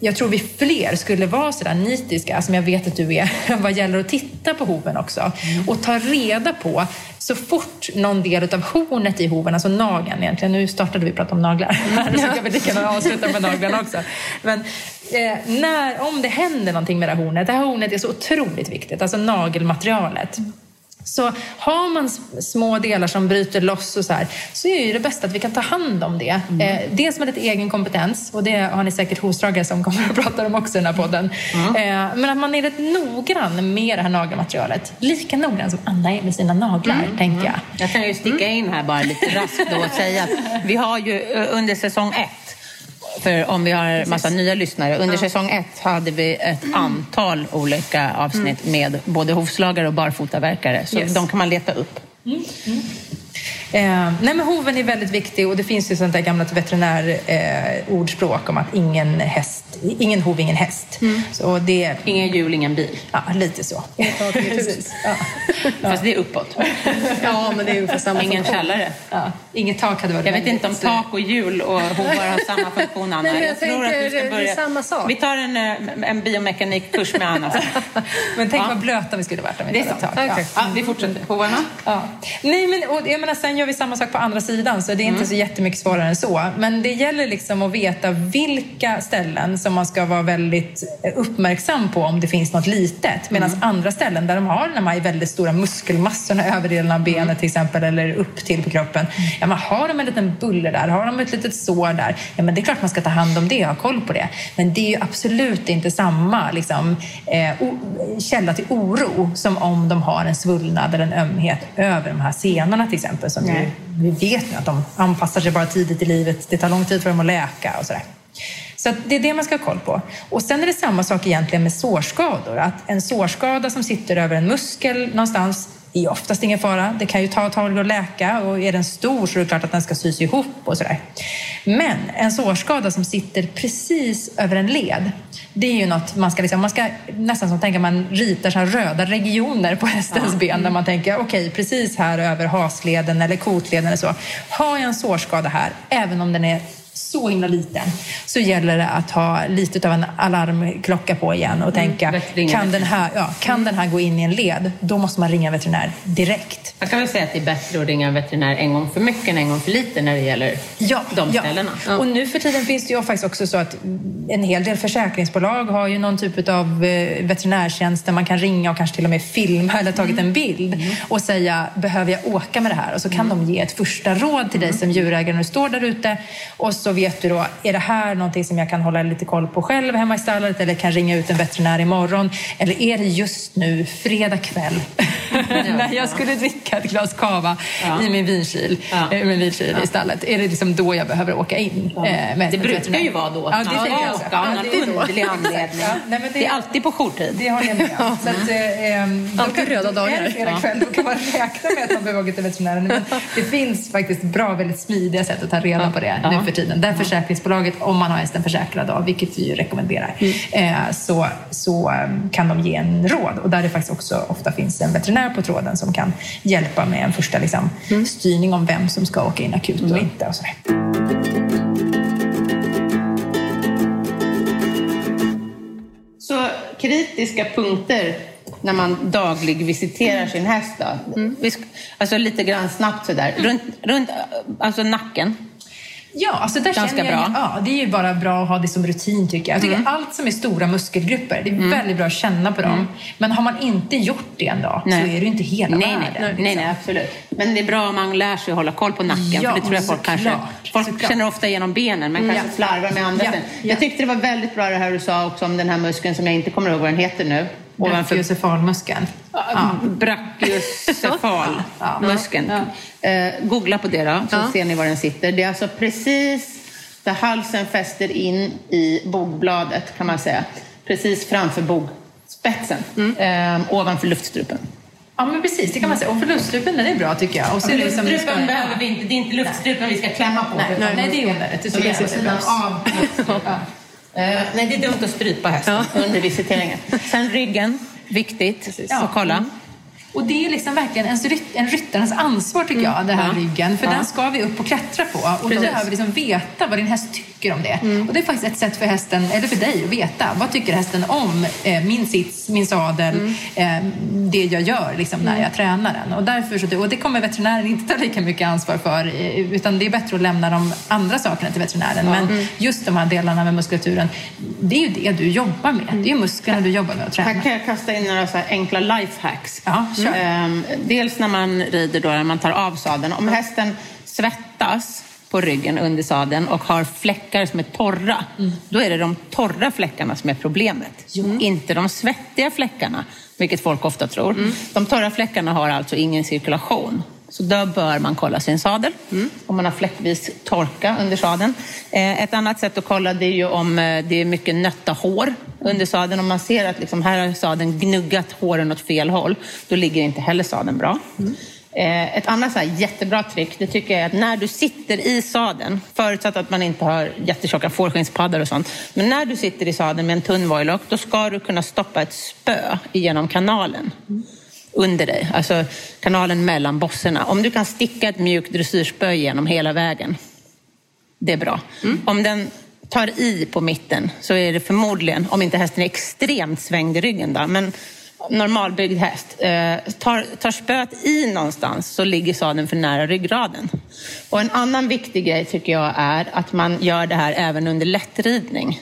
jag tror vi fler skulle vara sådär nitiska, som jag vet att du är, [laughs] vad gäller att titta på hoven också. Och ta reda på, så fort någon del av hornet i hoven, alltså nageln egentligen, nu startade vi prata om naglar, [laughs] så kan vi lika gärna avsluta med naglarna också. Men eh, när, om det händer någonting med det här hornet, det här hornet är så otroligt viktigt, alltså nagelmaterialet. Så har man små delar som bryter loss och så här, så är ju det bästa att vi kan ta hand om det. Eh, dels med lite egen kompetens, och det har ni säkert hovslagare som kommer att [laughs] prata om också i den här podden. Eh, men att man är rätt noggrann med det här nagelmaterialet. Lika noggrann som Anna är med sina naglar, tänker jag. Jag kan ju sticka in här bara lite raskt då och säga att vi har ju eh, under säsong ett, för om vi har massa nya lyssnare, under säsong ett hade vi ett antal olika avsnitt med både hovslagare och barfotaverkare, så Yes. de kan man leta upp. Eh, nej men hoven är väldigt viktig och det finns ju sånt där gammalt veterinärordspråk eh, om att ingen, häst, ingen hov, ingen häst. Så det, Ingen hjul, ingen bil. ja, lite så. Precis. Ja. Fast det är uppåt. Ja, men det är ungefär samma Ingen källare. Ja. Inget tak hade varit Jag vet inte om tak och hjul och hovar har samma funktion, Anna. Nej, men jag jag tror att du ska det är börja... samma sak. Vi tar en, eh, en biomekanikkurs med Anna. [laughs] Men tänk Ja. vad blöta vi skulle varit om vi hade tak. Okay. Ja, vi fortsätter. Hovarna? Ja. Nej, men, och, jag menar, sen gör vi samma sak på andra sidan, så det är inte så jättemycket svårare än så. Men det gäller liksom att veta vilka ställen som man ska vara väldigt uppmärksam på om det finns något litet. Medan andra ställen där de har de här väldigt stora muskelmassorna, överdelen av benet till exempel, eller upp till på kroppen. Ja, men har de en liten buller där, har de ett litet sår där, ja men det är klart man ska ta hand om det och ha koll på det. Men det är ju absolut inte samma liksom, eh, källa till oro som om de har en svullnad eller en ömhet över de här senorna till exempel. Som vi, vi vet nu att de anpassar sig bara tidigt i livet. Det tar lång tid för dem att läka och sådär. Så det är det man ska ha koll på. Och sen är det samma sak egentligen med sårskador. Att en sårskada som sitter över en muskel någonstans är oftast ingen fara. Det kan ju ta ett tag att läka och är den stor så är det klart att den ska sys ihop och sådär. Men en sårskada som sitter precis över en led, det är ju något man ska, liksom, man ska nästan som tänka man ritar så röda regioner på hästens ja. ben där man tänker okej, okay, precis här över hasleden eller kotleden eller så. Har jag en sårskada här, även om den är så himla liten så gäller det att ha lite av en alarmklocka på igen och mm, tänka, kan, den här, ja, kan mm. den här gå in i en led? Då måste man ringa veterinär direkt. Jag kan väl säga att det är bättre att ringa en veterinär en gång för mycket än en gång för lite när det gäller ja, de ställena. Ja. Och nu för tiden finns det ju faktiskt också så att en hel del försäkringsbolag har ju någon typ av eh, veterinärtjänst där man kan ringa och kanske till och med filma eller tagit en bild mm. och säga, behöver jag åka med det här? Och så kan mm. de ge ett första råd till dig mm. som djurägare när du står där ute och så vet du då, är det här någonting som jag kan hålla lite koll på själv hemma i stallet eller kan ringa ut en veterinär imorgon? Eller är det just nu, fredag kväll, [laughs] när jag skulle dricka ett glas cava ja. i min vinkyl, ja. äh, min vinkyl ja. i stallet? Är det liksom då jag behöver åka in? Ja. Äh, med det brukar veterinär? ju vara då. Ja, det ja, jag åka av någon underlig anledning. [laughs] Ja, nej, det, det, är alltid på jourtid. Det håller jag med om. Så att, äh, alltid röda dagar. Fredag kväll, då kan man räkna med att man behöver åka till veterinären. Men [laughs] det finns faktiskt bra, väldigt smidiga sätt att ta reda på det nu för tiden. Därför försäkringsbolaget, om man har hästen försäkrad, då, vilket vi rekommenderar, mm. Eh, så, så ehm, kan de ge en råd. Och där det faktiskt också ofta finns en veterinär på tråden som kan hjälpa med en första liksom, mm. styrning om vem som ska åka in akut och mm. inte. Och så. så kritiska punkter när man daglig visiterar sin häst? Då? Mm. Alltså lite grann snabbt sådär. Runt, runt alltså nacken. Ja, alltså där Ganska känner jag, bra. Ja, det är ju bara bra att ha det som rutin tycker jag. Jag tycker mm. allt som är stora muskelgrupper, det är mm. väldigt bra att känna på dem. Mm. Men har man inte gjort det en dag nej. så är det inte hela nej, världen. Nej, liksom. nej, nej, absolut. Men det är bra om man lär sig att hålla koll på nacken. Ja, för det tror jag folk kanske... Folk såklart. känner ofta igenom benen, men kanske ja. slarvar med andra ja. Jag tyckte det var väldigt bra det här du sa också om den här muskeln som jag inte kommer ihåg vad den heter nu. Brachiocefalmuskeln. Ja. Brachiocefalmuskeln. Ja. Eh, googla på det då, så ja. ser ni var den sitter. Det är alltså precis där halsen fäster in i bogbladet, kan man säga. Precis framför bogspetsen, mm. eh, ovanför luftstrupen. Ja, men precis. Det kan man säga. Och för luftstrupen, den är bra tycker jag. Och så ja, luftstrupen behöver vi inte. Det är inte luftstrupen vi ska klämma på. Nej, nej, nej det är onödigt. Det tycker jag sidan av. ja. Uh, nej, det är dumt att strypa hästen ja. under visiteringen. Sen ryggen, viktigt att kolla. Mm. Och det är liksom verkligen en, en ryttarens ansvar tycker jag, mm. den här ja. ryggen. För ja. den ska vi upp och klättra på. Och Precis. då behöver vi liksom veta vad din häst tycker om det. Mm. Och det är faktiskt ett sätt för hästen, eller för dig, att veta. Vad tycker hästen om eh, min sits, min sadel, mm. eh, det jag gör liksom, när mm. jag tränar den. Och, därför så, och det kommer veterinären inte ta lika mycket ansvar för. Eh, utan det är bättre att lämna de andra sakerna till veterinären. Men mm. just de här delarna med muskulaturen, det är ju det du jobbar med. Det är ju musklerna du jobbar med att träna. Här kan jag kasta in några så enkla lifehacks. Ja, Um, dels när man rider då, när man tar av sadeln. Om hästen svettas på ryggen under sadeln och har fläckar som är torra, mm. då är det de torra fläckarna som är problemet. Mm. Inte de svettiga fläckarna, vilket folk ofta tror. Mm. De torra fläckarna har alltså ingen cirkulation. Så då bör man kolla sin sadel, mm. om man har fläckvis torka under sadeln. Eh, ett annat sätt att kolla det är ju om eh, det är mycket nötta hår under sadeln. Om man ser att liksom här har sadeln gnuggat håren åt fel håll, då ligger inte heller sadeln bra. Mm. Eh, ett annat så jättebra trick, det tycker jag är att när du sitter i sadeln, förutsatt att man inte har jättetjocka fårskinspaddar och sånt, men när du sitter i sadeln med en tunn voilock, då ska du kunna stoppa ett spö genom kanalen. Mm under dig, alltså kanalen mellan bosserna. Om du kan sticka ett mjukt dressyrspö genom hela vägen, det är bra. Mm. Om den tar i på mitten så är det förmodligen, om inte hästen är extremt svängd i ryggen då, men normalbyggd häst, eh, tar, tar spöet i någonstans så ligger sadeln för nära ryggraden. Och en annan viktig grej tycker jag är att man gör det här även under lättridning.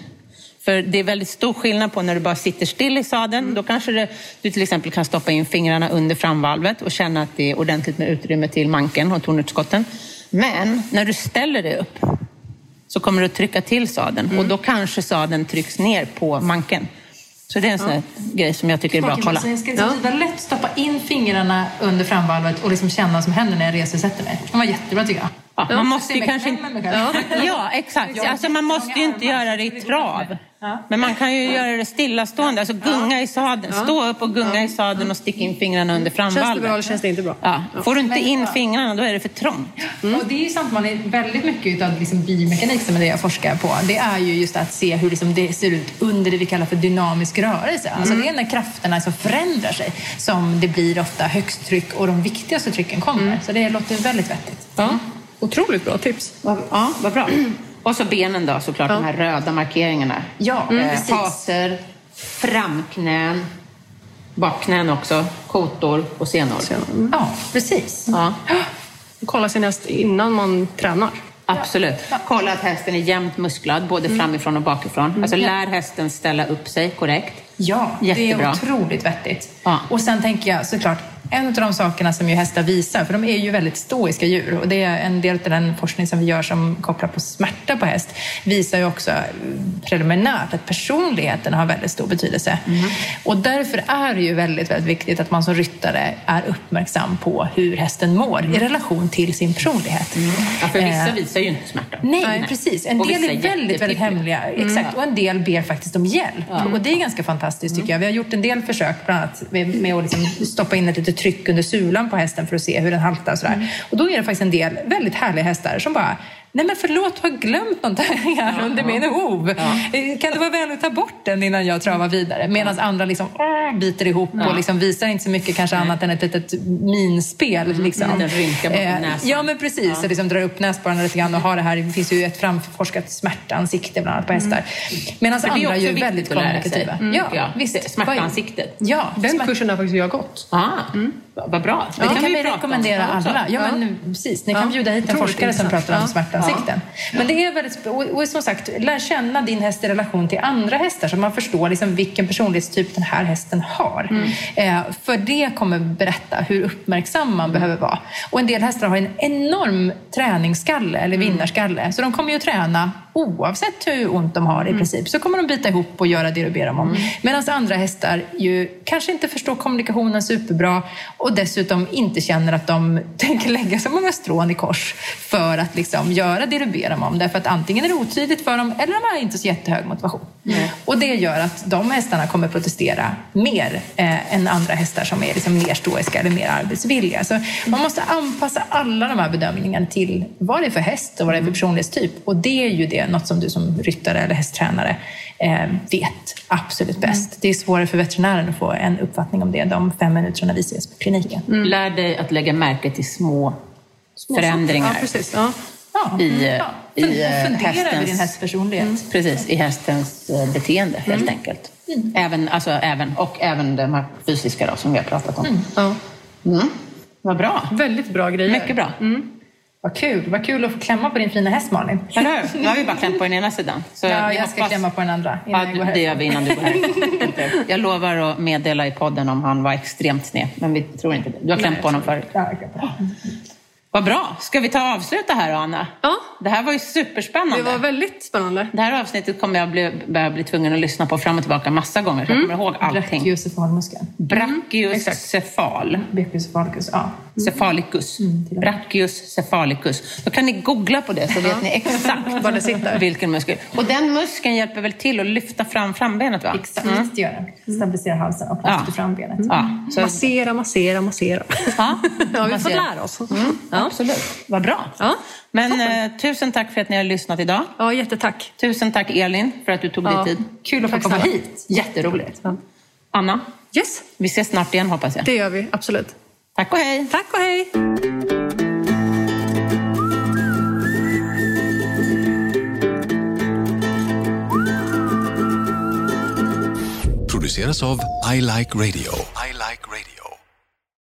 För det är väldigt stor skillnad på när du bara sitter still i sadeln. Mm. Då kanske det, du till exempel kan stoppa in fingrarna under framvalvet och känna att det är ordentligt med utrymme till manken och tornutskotten. Men när du ställer dig upp så kommer du att trycka till sadeln mm. och då kanske sadeln trycks ner på manken. Så det är en sån ja. grej som jag tycker är bra att kolla. Jag ska ja. lätt stoppa in fingrarna under framvalvet och liksom känna vad som händer när jag reser och sätter mig. Det var jättebra tycker jag. Ja, man måste ju kanske inte... Ja, exakt. Alltså, man måste ju inte göra det i trav. Men man kan ju göra det stillastående, alltså gunga i sadeln. Stå upp och gunga i sadeln och sticka in fingrarna under Känns det bra eller känns det inte bra? Ja. Får du inte in fingrarna, då är det för trångt. Och det är ju sant, man är väldigt mycket av liksom biomekanik som är det jag forskar på. Det är ju just att se hur liksom det ser ut under det vi kallar för dynamisk rörelse. Alltså det är när krafterna så förändrar sig som det blir ofta högst tryck och de viktigaste trycken kommer. Så det låter väldigt vettigt. Ja. Otroligt bra tips. Ja, vad bra. [clears throat] Och så benen då, såklart, de här röda markeringarna. Ja, Eh, precis. Haser, framknän, bakknän också, kotor och senor. Ja, precis. Ja, [gasps] Kolla sin häst innan man tränar. absolut. Kolla att hästen är jämnt musklad, både Mm. framifrån och bakifrån. Alltså lär hästen ställa upp sig korrekt. Ja, det är Jättebra. otroligt vettigt. Ja. Och sen tänker jag såklart, en av de sakerna som ju hästar visar, för de är ju väldigt stoiska djur och det är en del av den forskning som vi gör som kopplar på smärta på häst visar ju också preliminärt att personligheten har väldigt stor betydelse. Och därför är det ju väldigt, väldigt viktigt att man som ryttare är uppmärksam på hur hästen mår i relation till sin personlighet. Ja, för vissa Eh, visar ju inte smärta. Nej, precis. En del är väldigt, väldigt hemliga. Exakt. Och en del ber faktiskt om hjälp. Och det är ganska fantastiskt tycker jag. Vi har gjort en del försök, bland annat med, med att liksom stoppa in ett litet tryck under sulan på hästen för att se hur den haltar. Och, sådär. och då är det faktiskt en del väldigt härliga hästar som bara Nej men förlåt, har glömt någonting [laughs] här under min hov. Eh, Kan det vara vänligt att ta bort den innan jag travar vidare? Medan andra liksom åh, biter ihop och liksom visar inte så mycket kanske annat än ett litet minspel. Liksom. En liten rynka bakom Eh, näsan. Ja men precis, och liksom drar upp näsborrarna lite grann och har det här. Det finns ju ett framforskat smärtansikte bland annat på hästar. Medan För det är andra är ju väldigt kommunikativa. Mm. Ja, Ja, visst. smärtansiktet. Ja, Den smärt- kursen har faktiskt jag gått. Ah, Vad bra. det kan, vi prata om rekommendera alla. Ja, men nu, precis. Ni kan bjuda hit en forskare som pratar om Ja. Smärtansikten. Men det är väldigt, och, som sagt, lär känna din häst i relation till andra hästar så man förstår liksom vilken personlighetstyp den här hästen har. Eh, för det kommer berätta hur uppmärksam man behöver vara. Och en del hästar har en enorm träningsskalle eller vinnarskalle. Så de kommer ju träna oavsett hur ont de har i princip. Så kommer de bita ihop och göra det du ber dem om. Medan andra hästar ju kanske inte förstår kommunikationen superbra och dessutom inte känner att de [laughs] tänker lägga så många strån i kors för att liksom göra det du ber dem om. Därför att antingen är det otydligt för dem eller de har inte så jättehög motivation. Och det gör att de hästarna kommer protestera mer eh, än andra hästar som är liksom mer stoiska eller mer arbetsvilliga. Så man måste anpassa alla de här bedömningarna till vad det är för häst och vad det är för personlighetstyp. Och det är ju det, något som du som ryttare eller hästtränare eh, vet absolut bäst. Det är svårare för veterinären att få en uppfattning om det de fem minuterna vi ses på kliniken. Lär dig att lägga märke till små, förändringar Ja, precis. Ja. Ja. i, ja. i eh, Fundera över din hästs personlighet. precis, i hästens eh, beteende helt enkelt. Även, alltså, även, och även de här fysiska då, som vi har pratat om. Ja. Mm. Vad bra. Väldigt bra grejer. Mycket bra. Vad kul. Vad kul att få klämma på din fina häst Malin. Eller hur? Nu har vi bara klämt på den ena sidan. Så Ja, vi jag ska hoppas- klämma på den andra innan Ja, jag går det gör vi innan du går här. [laughs] Jag lovar att meddela i podden om han var extremt sned, men vi tror inte det. Du har klämt på honom förut. Ja, jag. Vad bra! Ska vi ta och avsluta här, Anna? Ja. Det här var ju superspännande. Det var väldigt spännande. Det här avsnittet kommer jag bli, börja bli tvungen att lyssna på fram och tillbaka massa gånger, så jag kommer ihåg allting. Brachiocefalmuskeln. Brachiocephalus. cephal. Brachiocefalus, ja. Cefalicus. Mm, till och med. Brachious cefalicus. Då kan ni googla på det så vet ni exakt [laughs] Var det sitter. vilken muskel. Och den muskeln hjälper väl till att lyfta fram frambenet va? Exakt, det gör den. Stabiliserar halsen och Ja. lyfter fram benet. Ja, så, Massera, massera, massera. ja, [laughs] Ja, vi får lära oss. Mm, Absolut, vad bra. Ja. Men eh, tusen tack för att ni har lyssnat idag. Ja, jättetack. Tusen tack Elin för att du tog Ja. dig tid. Kul att få komma hit. Jätteroligt. Anna, Yes, vi ses snart igen hoppas jag. det gör vi. Absolut. Tack och hej! Tack och hej! produceras av I Like Radio.